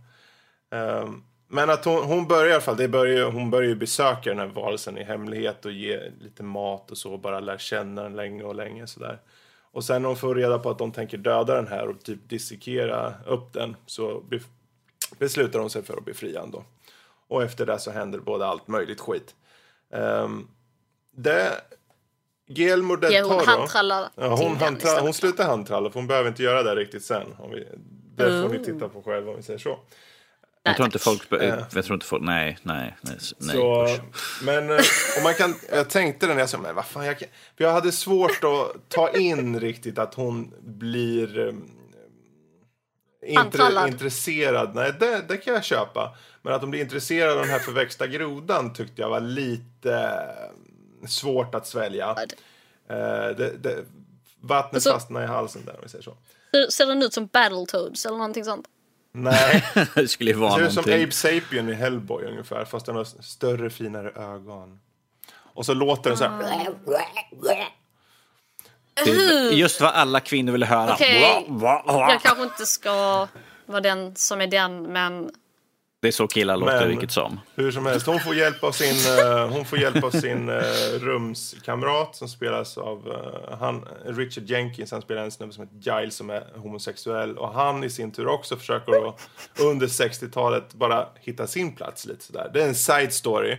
Eh, men att hon, hon börjar i alla fall, det börjar, hon börjar ju besöka den här varelsen i hemlighet och ge lite mat och så, och bara lär känna den länge och länge sådär. Och sen när hon får reda på att de tänker döda den här och typ dissekera upp den så beslutar hon sig för att befria den då. Och efter det så händer både allt möjligt skit. Um, det... Guillermo del Ja, Toro... hon handtrallar Ja, hon, handtra- slutar handtralla för hon behöver inte göra det riktigt sen. Om vi, det får ni titta på själva om vi säger så. Jag tror inte folk... Eh. Jag tror inte folk... Nej, nej, nej. nej Så, men eh, och man kan, jag tänkte den, jag sa, men vad fan, jag, kan, för jag hade svårt att ta in riktigt att hon blir eh, intre, intresserad. Nej, det, det kan jag köpa. Men att hon blir intresserad av den här förväxta grodan tyckte jag var lite eh, svårt att svälja. Eh, det, det, vattnet Så- fastnar i halsen där om vi säger så. Ser- den ut som Battletoads eller någonting sånt? Nej, det skulle ju det vara ser ut som. Abe Sapien i Hellboy ungefär. Fast den har större, finare ögon. Och så låter den så här. Just vad alla kvinnor vill höra. Bla. Jag kanske inte ska vara den som är den, men Det är så killar låter Men- vilket som. Hur som helst, hon får hjälp av sin, eh, hon får hjälp av sin eh, rumskamrat som spelas av eh, han, Richard Jenkins. Han spelar en snubbe som heter Giles som är homosexuell. Och han i sin tur också försöker då, under 60-talet bara hitta sin plats lite sådär. Det är en side story.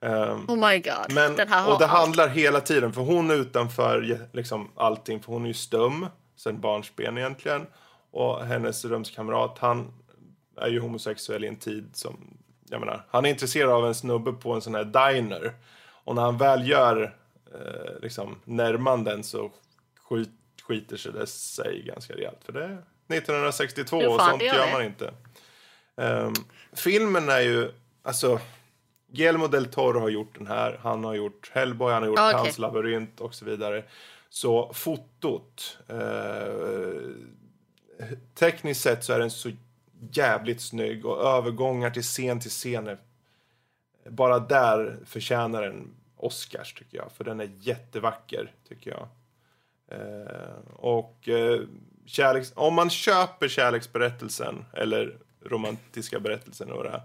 Ehm, oh my god. Men, den här har och det handlar hela tiden, för hon är utanför liksom, allting, för hon är ju stum sen barnsben egentligen. Och hennes rumskamrat, han är ju homosexuell i en tid som, jag menar, han är intresserad av en snubbe på en sån här diner. Och när han väl gör eh, liksom närmanden så skit, skiter sig det sig ganska rejält. För det är 1962 Jo, och fan, sånt gör gör man inte. Ehm, filmen är ju, alltså, Guillermo del Toro har gjort den här. Han har gjort Hellboy, han har gjort Ah, okej. Hans labyrint och så vidare. Så fotot, eh, tekniskt sett så är den så jävligt snygg och övergångar till scen till scen bara där förtjänar den Oscars tycker jag. För den är jättevacker tycker jag. Eh, och eh, kärleks, om man köper kärleksberättelsen eller romantiska berättelsen och det här,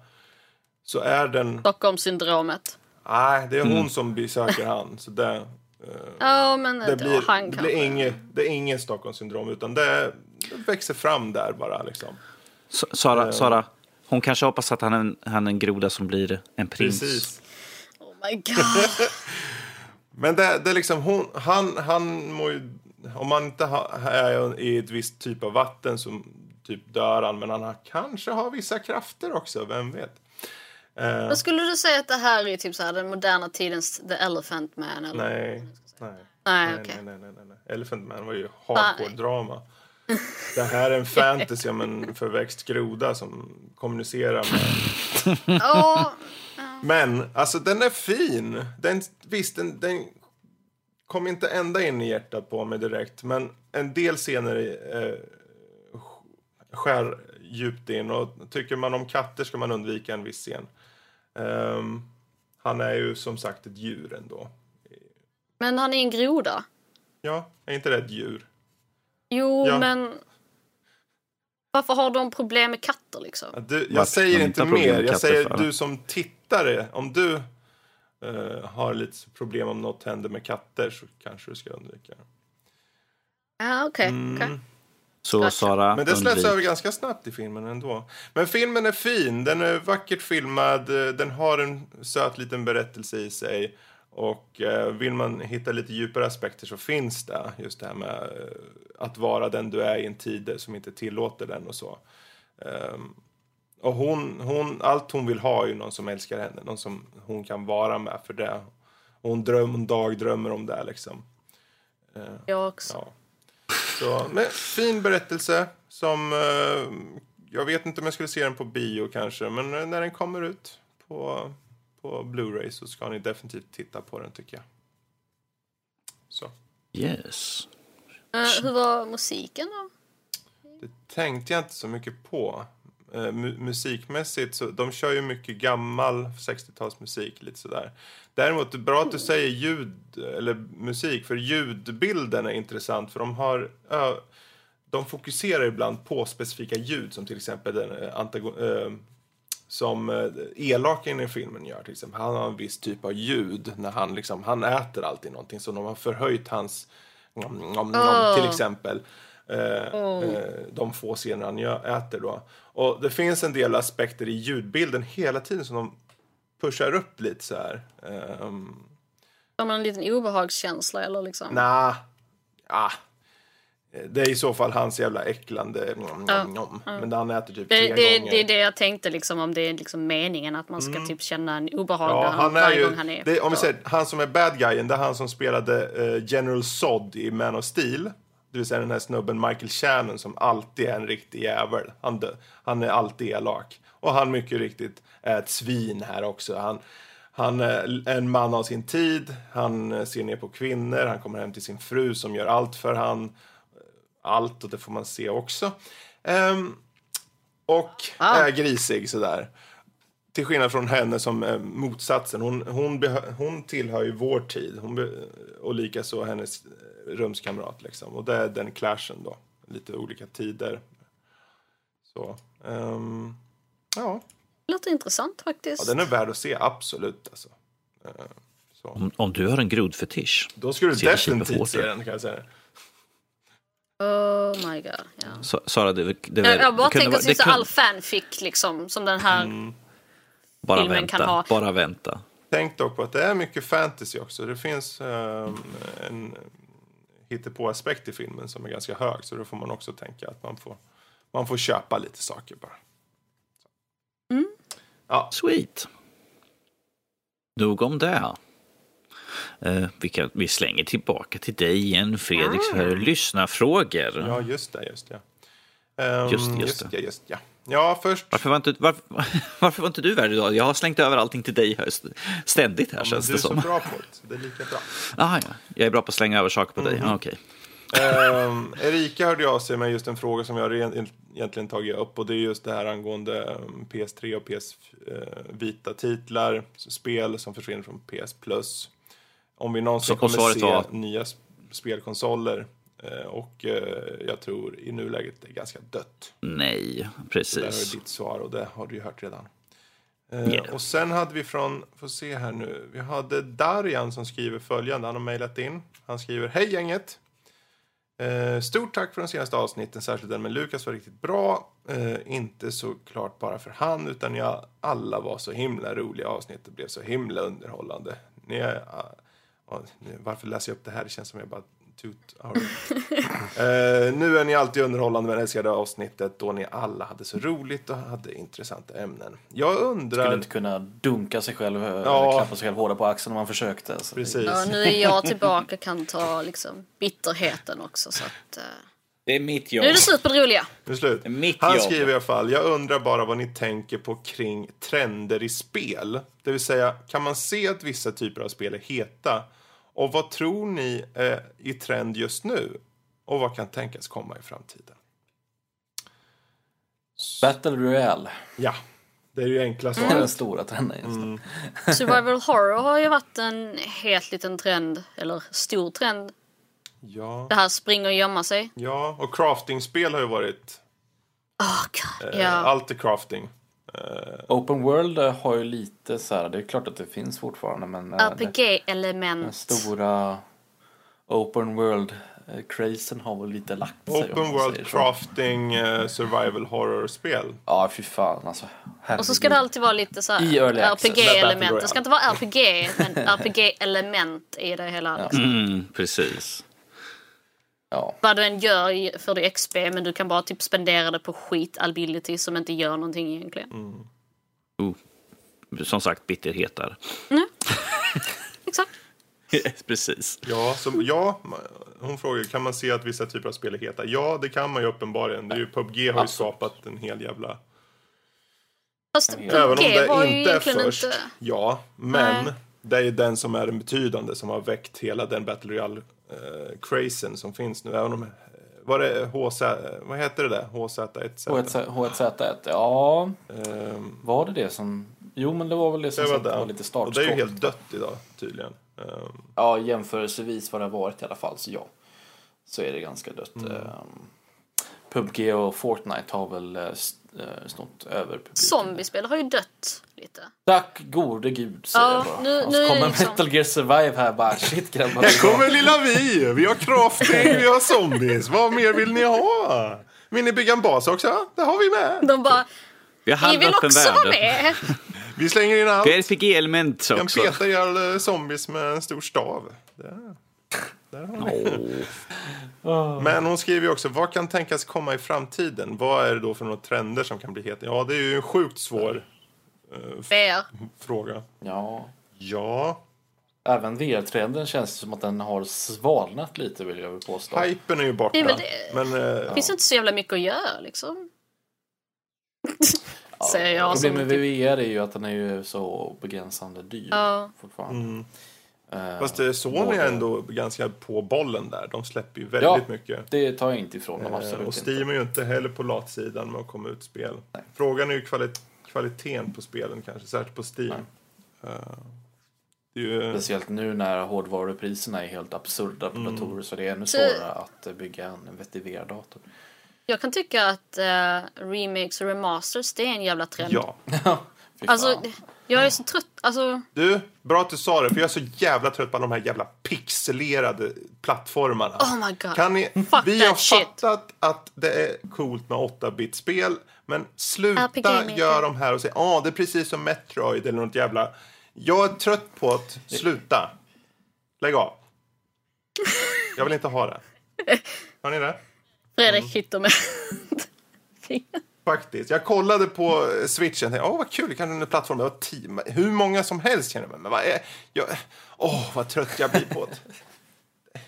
så är den... Stockholmssyndromet. Nej, det är hon Mm. som besöker han. Så det, eh, Ja, men det, blir, han det, kanske. blir inget, det är ingen Stockholmssyndrom utan det, det växer fram där bara liksom. Sara, Sara, hon kanske hoppas att han är en, han är en groda som blir en prins. Precis. Oh my god. Men det, det är liksom hon, han, han må ju, om man inte ha, är i ett visst typ av vatten så typ dör han, men han har, kanske har vissa krafter också, vem vet. Eh, Men skulle du säga att det här är typ så här den moderna tidens The Elephant Man? Eller? nej, nej. Nej, okej. nej, nej, nej, nej, nej. Elephant Man var ju hardcore-drama. Det här är en fantasy om en förväxt groda som kommunicerar med... Men, alltså den är fin. Den, visst, den, den kom inte ända in i hjärtat på mig direkt. Men en del scener eh, skär djupt in. Och tycker man om katter ska man undvika en viss scen. Ehm, han är ju som sagt ett djur ändå. men han är en groda. Ja, är inte det ett djur? Jo, Ja. men... Varför har de problem med katter liksom? Du, jag säger inte mer. Jag säger för? du som tittare. Om du eh, har lite problem om något händer med katter så kanske du ska undvika det. Ja, okej. Mm. okej. Så Gotcha. Sara, Men det släpps undvik. över ganska snabbt i filmen ändå. Men filmen är fin. Den är vackert filmad. Den har en söt liten berättelse i sig. Och eh, vill man hitta lite djupare aspekter så finns det. Just det här med eh, att vara den du är i en tid som inte tillåter den och så. Ehm, och hon, hon, allt hon vill ha är ju någon som älskar henne. Någon som hon kan vara med för det. Och hon hon dagdrömmer om det liksom. Jag också. Ja. Så, men fin berättelse som... Eh, jag vet inte om jag skulle se den på bio kanske, men när den kommer ut på, på Blu-ray så ska ni definitivt titta på den tycker jag. Så. Yes. Eh, hur var musiken då? Det tänkte jag inte så mycket på. Eh, mu- musikmässigt så de kör ju mycket gammal 60-talsmusik lite sådär. Däremot det är bra att du säger ljud eller musik för ljudbilden är intressant för de har ö, de fokuserar ibland på specifika ljud som till exempel den eh, som eh, elaken i filmen gör till exempel. Han har en viss typ av ljud när han liksom, han äter alltid någonting så de har förhöjt hans nom, nom, nom, Oh. till exempel. Eh, eh, de få scener han äter då. Och det finns en del aspekter i ljudbilden hela tiden som de pushar upp lite så här. Um, Har man en liten obehagskänsla eller liksom? Nja, ah. Det är i så fall hans jävla äcklande nom, Ja, nom, nom. Men han äter typ Det, tre det, gånger. det är det jag tänkte liksom om det är liksom meningen att man ska typ känna en obehag Ja, när han är ju, han är det, om vi säger, han som är bad guyen, det är han som spelade eh, General Zod i Man of Steel. Det vill säga den här snubben Michael Shannon som alltid är en riktig jävel. Han, dö- han är alltid elak. Och han mycket riktigt är ett svin här också. Han, han är en man av sin tid, han eh, ser ner på kvinnor, han kommer hem till sin fru som gör allt för han. Allt, och det får man se också. Ehm, och Ah. är grisig sådär. Till skillnad från henne som är motsatsen. Hon, hon, hon tillhör ju vår tid. Hon och likaså hennes rumskamrat. Liksom. Och det är den clashen då. Lite olika tider. Så. ehm, ja. Låter intressant faktiskt. ja, den är värd att se. Absolut. Alltså. Så. Om, om du har en grodfetisch. Då skulle du definitivt se den kan jag säga. Oh my god. Ja. Sa- Sara, det, det, Jag, jag bara tänker att det det är så kunde- all fanfic liksom som den här. Mm. Bara filmen vänta, kan ha. bara vänta. Tänk dock på att det är mycket fantasy också. Det finns ehm, en hittepå-aspekt i filmen som är ganska hög. Så då får man också tänka att man får, man får köpa lite saker bara. Ja, Sweet. Nog om det. Eh, vi, kan, vi slänger tillbaka till dig igen, Fredrik, för lyssnarfrågor. ja just det. Just det. Ehm, Just det, just just det. det. Just, ja. ja, först... Varför var, inte, varför, varför var inte du värd idag? Jag har slängt över allting till dig här, st- ständigt här Ja, känns du är det så som. bra på det. Det är lika bra. Ah, ja. Jag är bra på att slänga över saker på dig. Mhm. Ah, Okej. Ehm, Erika hörde av sig med just en fråga som jag egentligen tagit upp och det är just det här angående ehm, PS3 och PS eh, vita titlar, spel som försvinner från PS Plus. Om vi någonsin Så- kommer se var? nya sp- spelkonsoler eh, och eh, jag tror i nuläget det är ganska dött. Nej, Det där är precis. ditt svar och det har du ju hört redan. Yeah. Och sen hade vi från, får se här nu, vi hade Darjan som skriver följande, han har mejlat in. Han skriver, hej gänget! Eh, stort tack för de senaste avsnitten, särskilt den med Lukas var riktigt bra. Inte såklart bara för han, utan ja, alla var så himla roliga avsnitt. Det blev så himla underhållande. Ni är, varför läser jag upp det här? Det känns som jag bara toot our... Eh, nu är ni alltid underhållande med det älskade avsnittet då ni alla hade så roligt och hade intressanta ämnen. Jag undrar... Skulle inte kunna dunka sig själv, ja. Ja. klappa sig själv hårda på axeln om man försökte. Så Precis. Ja, nu är jag tillbaka kan ta liksom bitterheten också. Så att, eh, Det är mitt jobb. nu är det slut på det roliga. Nu är det slut. Mitt Han jobb. skriver i alla fall, jag undrar bara vad ni tänker på kring trender i spel. Det vill säga, kan man se att vissa typer av spel är heta? Och vad tror ni är i trend just nu? Och vad kan tänkas komma i framtiden? Battle Royale Ja, det är ju enkla är svaret. den stora trenden just nu. Survival horror har ju varit en het liten trend, eller stor trend. Ja, Det här springa och gömma sig. ja, och craftingspel har ju varit... Oh, God. Eh, Ja. Allt är crafting. Open World eh, har ju lite så här, det är klart att det finns fortfarande men eh, RPG-element. stora Open World eh, crazen har väl lite lagt sig. Open World crafting eh, survival horror-spel. Ja, fy fan alltså. Och så ska det alltid vara lite så RPG-element. Det ska inte vara RPG, men RPG-element i det hela. Liksom. Mm, precis. Ja. Vad du än gör får du XP, men du kan bara typ spendera det på skit ability som inte gör någonting egentligen. Mm. Oh. Som sagt, bitterheter. Exakt. precis. Ja, så, ja, hon frågar, kan man se att vissa typer av spel är heta? Ja, det kan man ju uppenbarligen. Det är ju, PubG har ju Absolut. skapat en hel jävla... Fast Även om PUBG var det ju inte är egentligen först. inte... Ja, men Nej. det är ju den som är den betydande som har väckt hela den Battle Royale-crazen som finns nu. Även om, var det HZ, vad heter det där? HZ1Z? H1Z- H1Z1, ja. Ehm, Var det det som... Jo, men det var väl det som det var sagt var lite Och startskott. det är ju helt dött idag tydligen. Ehm, Ja, jämförelsevis vad det har varit i alla fall, så ja. Så är det ganska dött. Mm. Ehm, PubG och Fortnite har väl eh, eh, snott över publiken. Zombiespel har ju dött lite. Tack gode gud säger Ja, jag bara. nu- och nu kommer liksom- Metal Gear Survive här bara shit grabbar. Här kommer lilla vi! Vi har crafting, vi har zombies. Vad mer vill ni ha? Vill ni bygga en bas också? Det har vi med. De bara, Vi har vi vill också vara med! Vi slänger in allt. Vi RPG-element kan också. peta ihjäl eh, zombies med en stor stav. Där. Där har ni. Men hon skriver ju också, vad kan tänkas komma i framtiden? Vad är det då för några trender som kan bli heta? Ja, det är ju en sjukt svår VR. fråga. Ja. Ja, Även VR-trenden känns det som att den har svalnat lite vill jag väl påstå. hypen är ju borta. Nej, men det- Men, eh, Det finns inte så jävla mycket att göra liksom. Säger jag som Problemet med typ, VR är ju att den är ju så begränsande dyr Ja. fortfarande. mm. Eh, Fast eh, Sony är ändå ganska på bollen där. De släpper ju väldigt Ja. mycket. Det tar jag inte ifrån dem Eh, absolut och. Steam är ju inte heller på latsidan med att komma ut spel. Frågan är ju kvali- kvaliteten på spelen kanske, särskilt på Steam. Det är ju, Speciellt nu när hårdvarupriserna är helt absurda på Mm. datorer så det är ännu Så- svårare att bygga en vettig VR-dator. Jag kan tycka att eh, remakes och remasters, det är en jävla trend. ja. Alltså. Jag är så trött. Alltså, Du, bra att du sa det, för jag är så jävla trött på alla de här jävla pixelerade plattformarna. oh my god. Kan ni, Fuck vi that har shit. fattat att det är coolt med 8-bit-spel, men sluta göra de här och säga ah, det är precis som Metroid eller något jävla... Jag är trött på att sluta. Lägg av. Jag vill inte ha det. Har ni det? Fredrik hittar mig. Faktiskt. Jag kollade på eh, switchen och tänkte, åh vad kul, det kan en plattform. Det var tio, hur många som helst känner jag. Men vad är, jag, åh vad trött jag blir på det.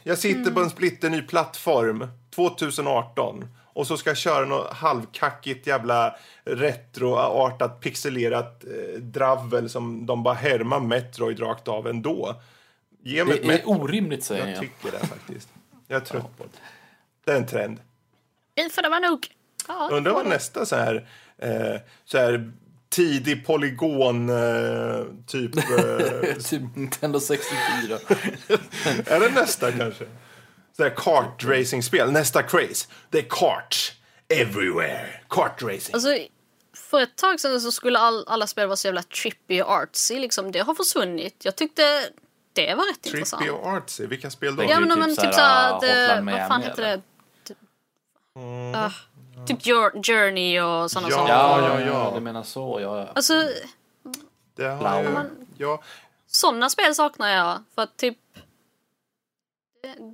Jag sitter på en splitterny plattform 2018 och så ska jag köra något halvkackigt jävla retroartat pixelerat eh, dravel som de bara härmar Metroid rakt av ändå. Ge mig Det är Metroid. orimligt säger Jag jag. tycker det faktiskt. Jag är trött på det. Det är en trend. Nu får det vara nog. Ja, Undrar vad nästa så här, eh, så här tidig polygon eh, typ. Eh, Typ Nintendo 64. är det nästa kanske? Så här kart racing-spel. Nästa craze. Det är karts everywhere. Kart racing. Alltså, för ett tag sedan så skulle all, alla spel vara så jävla trippy och artsy. Liksom. Det har försvunnit. Jag tyckte det var rätt intressant. Trippy och artsy. Vilka spel då? Ja, Ja Det är men, typ men typ såhär, Hotline vad fan heter det? Typ, Ah, typ Jour- Journey och sådana Ja, saker. Ja, ja, ja. Du menar så, ja. Alltså, Det har ju, ja, sådana spel saknar jag. För att typ...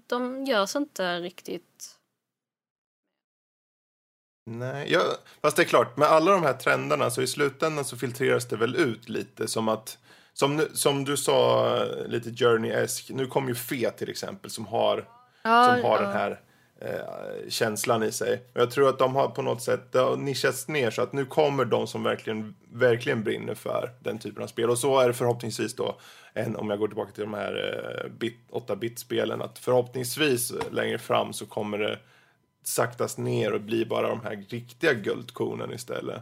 de görs inte riktigt... Nej, ja, fast det är klart, med alla de här trenderna så i slutändan så filtreras det väl ut lite som att som, nu- som du sa, eh, lite Journey-esk. Nu kom ju Fe till exempel som har, Ja, som har ja. den här eh, känslan i sig. Och jag tror att de har på något sätt det har nischats ner så att nu kommer de som verkligen, verkligen brinner för den typen av spel. Och så är det förhoppningsvis då, en, om jag går tillbaka till de här eh, bit, 8-bit-spelen, att förhoppningsvis längre fram så kommer det saktas ner och blir bara de här riktiga guldkornen istället.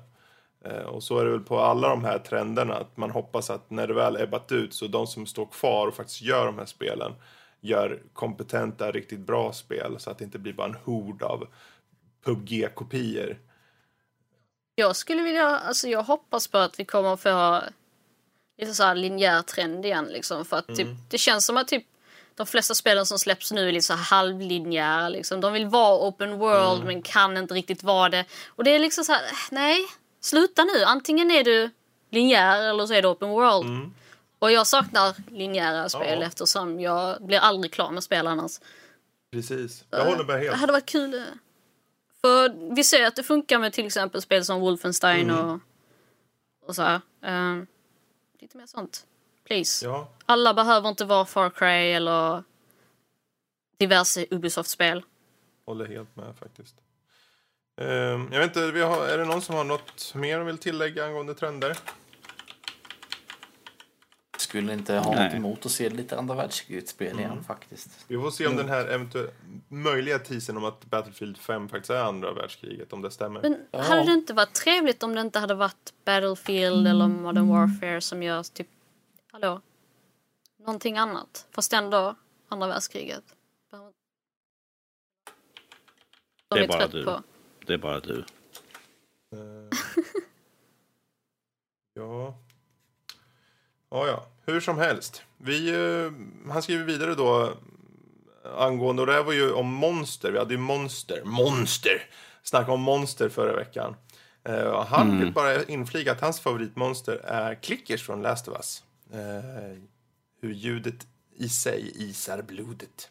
Eh, och så är det väl på alla de här trenderna att man hoppas att när det väl ebbat ut så de som står kvar och faktiskt gör de här spelen gör kompetenta, riktigt bra spel så att det inte blir bara en hord av PubG-kopior. Jag skulle vilja, alltså jag hoppas på att vi kommer att få lite så här linjär trend igen liksom. För att typ, det känns som att typ de flesta spelen som släpps nu är lite så halvlinjära liksom. De vill vara open world men kan inte riktigt vara det. Och det är liksom så här, nej, sluta nu. Antingen är du linjär eller så är du open world. Och jag saknar linjära spel Ja. eftersom jag blir aldrig klar med spel annars. Precis. Jag håller med Det helt. hade varit kul. eh. För vi ser att det funkar med till exempel spel som Wolfenstein Mm. och, och så här. Ehm, lite mer sånt. Please. Ja, Alla behöver inte vara Far Cry eller diverse Ubisoft-spel. håller helt med faktiskt. Ehm, jag vet inte, vi har, är det någon som har något mer de vill tillägga angående trender? Skulle inte ha Nej. något emot att se lite andra världskriget-spel igen faktiskt. Vi får se om den här eventuella möjliga teasern om att Battlefield 5 faktiskt är andra världskriget, om det stämmer. Men Ja. hade det inte varit trevligt om det inte hade varit Battlefield eller Modern Warfare som görs typ, hallå, någonting annat. Fast ändå andra världskriget. De Det är är bara du. på. Det är bara du. Eh, ja. Ja, ja. Hur som helst. Vi, eh, han skriver vidare då eh, angående, och det här var ju om monster. Vi hade ju monster, monster, snacka om monster förra veckan. Och han vill bara inflika att hans favoritmonster är klickers från Last of Us. Eh, hur ljudet i sig isar blodet.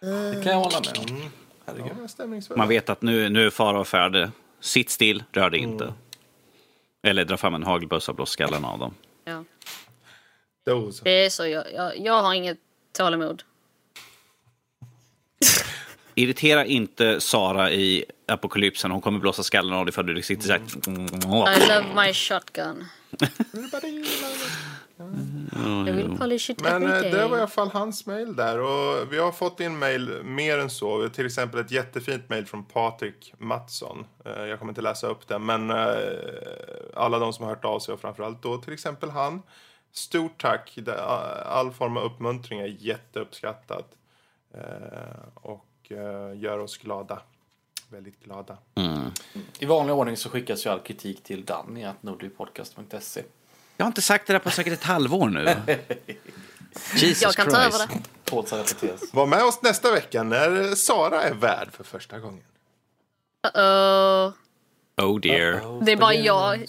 Det kan jag hålla med om. Herregud. Ja, stämningsfullt. Man vet att nu, nu är fara och färde. Sitt still, rör dig inte. Mm. Eller dra fram en hagelbössa och blås skallen av dem. Ja. Då så. Det är så, jag, jag, jag har inget tålamod. Irritera inte Sara i apokalypsen. Hon kommer blåsa skallen av dig för du sitter så här. I love my shotgun. I will polish it Men eh, det var i alla fall hans mail där. Och vi har fått in mail mer än så. Vi har Till exempel ett jättefint mail från Patrik Mattsson. Eh, Jag kommer inte läsa upp det, men eh, alla de som har hört av sig och framförallt då till exempel han. Stort tack. Det- All form av uppmuntring är jätteuppskattat. Eh, Och eh, gör oss glada. Väldigt glada. I vanlig ordning så skickas ju all kritik till danny.nordlypodcast.se. Jag har inte sagt det där på säkert ett halvår nu. Jesus Jag kan ta Christ. över det. Att. Var med oss nästa vecka när Sara är värd för första gången. Uh-oh. Oh dear. Det är bara jag.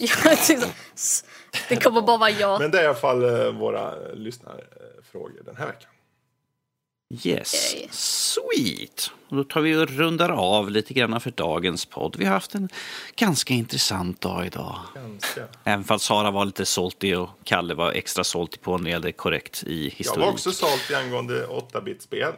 Jag Det kommer bara vara jag. Men det är i alla fall eh, våra lyssnarfrågor den här veckan. Yes, sweet. Och då tar vi och rundar av lite grann för dagens podd. Vi har haft en ganska intressant dag idag. Ganska. Även fall Sara var lite salty och Kalle var extra salty på när det gällde korrekt i Jag historik. var också salty angående 8-bit-spel.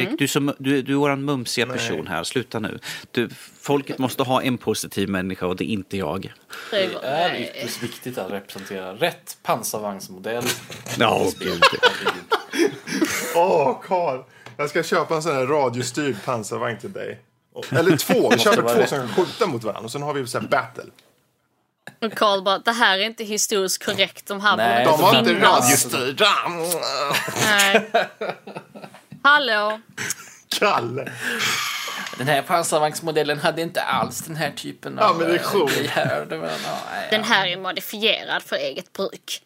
Fredrik, du, är som, du, du är vår mumsiga Nej. person här. Sluta nu. Du, folket måste ha en positiv människa och det är inte jag. Det är ytterst viktigt att representera rätt pansarvagnsmodell. Ja, gud. Åh, Karl! Jag ska köpa en sån här radiostyrd pansarvagn till dig. Eller två. Vi köper två som kan skjuta mot varandra. Och sen har vi så här battle. Och Carl bara, det här är inte historiskt korrekt. De här Nej, borde De var inte finnas. radiostyrda. Nej. Hallå? Kalle. Den här pansarvagnsmodellen hade inte alls den här typen Ja, av men det är eh, nej, Den här är modifierad för eget bruk.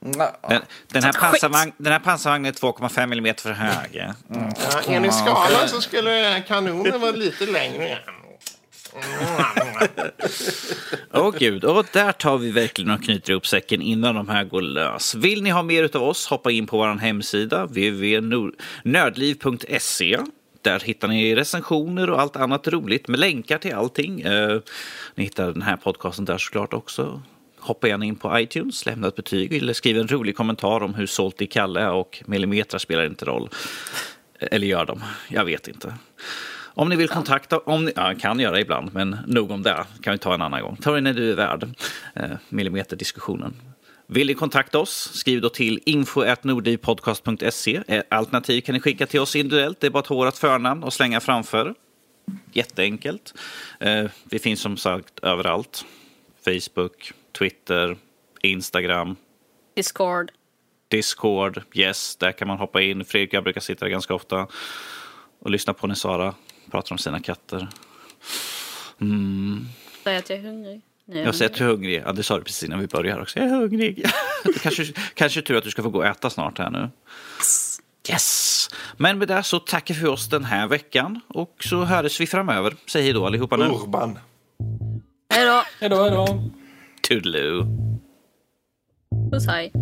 Den, den, här pansarvagn, den här pansarvagnen är 2,5 mm för hög. Mm. Ja, enligt skalan så skulle kanonen vara lite längre. Åh gud, och där tar vi verkligen och knyter ihop säcken innan de här går lös. Vill ni ha mer av oss, hoppa in på vår hemsida www.nördliv.se. Där hittar ni recensioner och allt annat roligt med länkar till allting. Eh, ni hittar den här podcasten där såklart också. Hoppa gärna in på iTunes, lämna ett betyg eller skriv en rolig kommentar om hur salty Kalle är och millimeter spelar inte roll. Eller gör de? Jag vet inte. Om ni vill kontakta, om ni, ja, kan göra ibland, men nog om det. kan vi ta en annan gång. Ta det när du är värd. Eh, millimeterdiskussionen. Vill ni kontakta oss, skriv då till info.nordivpodcast.se. Eh, Alternativ kan ni skicka till oss individuellt. Det är bara att ta vårt förnamn och slänga framför. Jätteenkelt. Eh, vi finns som sagt överallt. Facebook, Twitter, Instagram, Discord. Discord. Yes, där kan man hoppa in. Fredrik jag brukar sitta där ganska ofta och lyssna på när Sara pratar om sina katter. Säg att jag är hungrig. Nu är Jag säger att du är hungrig. Ja, det sa du precis innan vi började också. Jag är hungrig. kanske, kanske tur att du ska få gå och äta snart här nu. Yes! Men med det så tackar vi för oss den här veckan och så hörs vi framöver. Säg hej då allihopa nu. Urban. Hej då! Hej då, hej då. Toodaloo. Puss hej.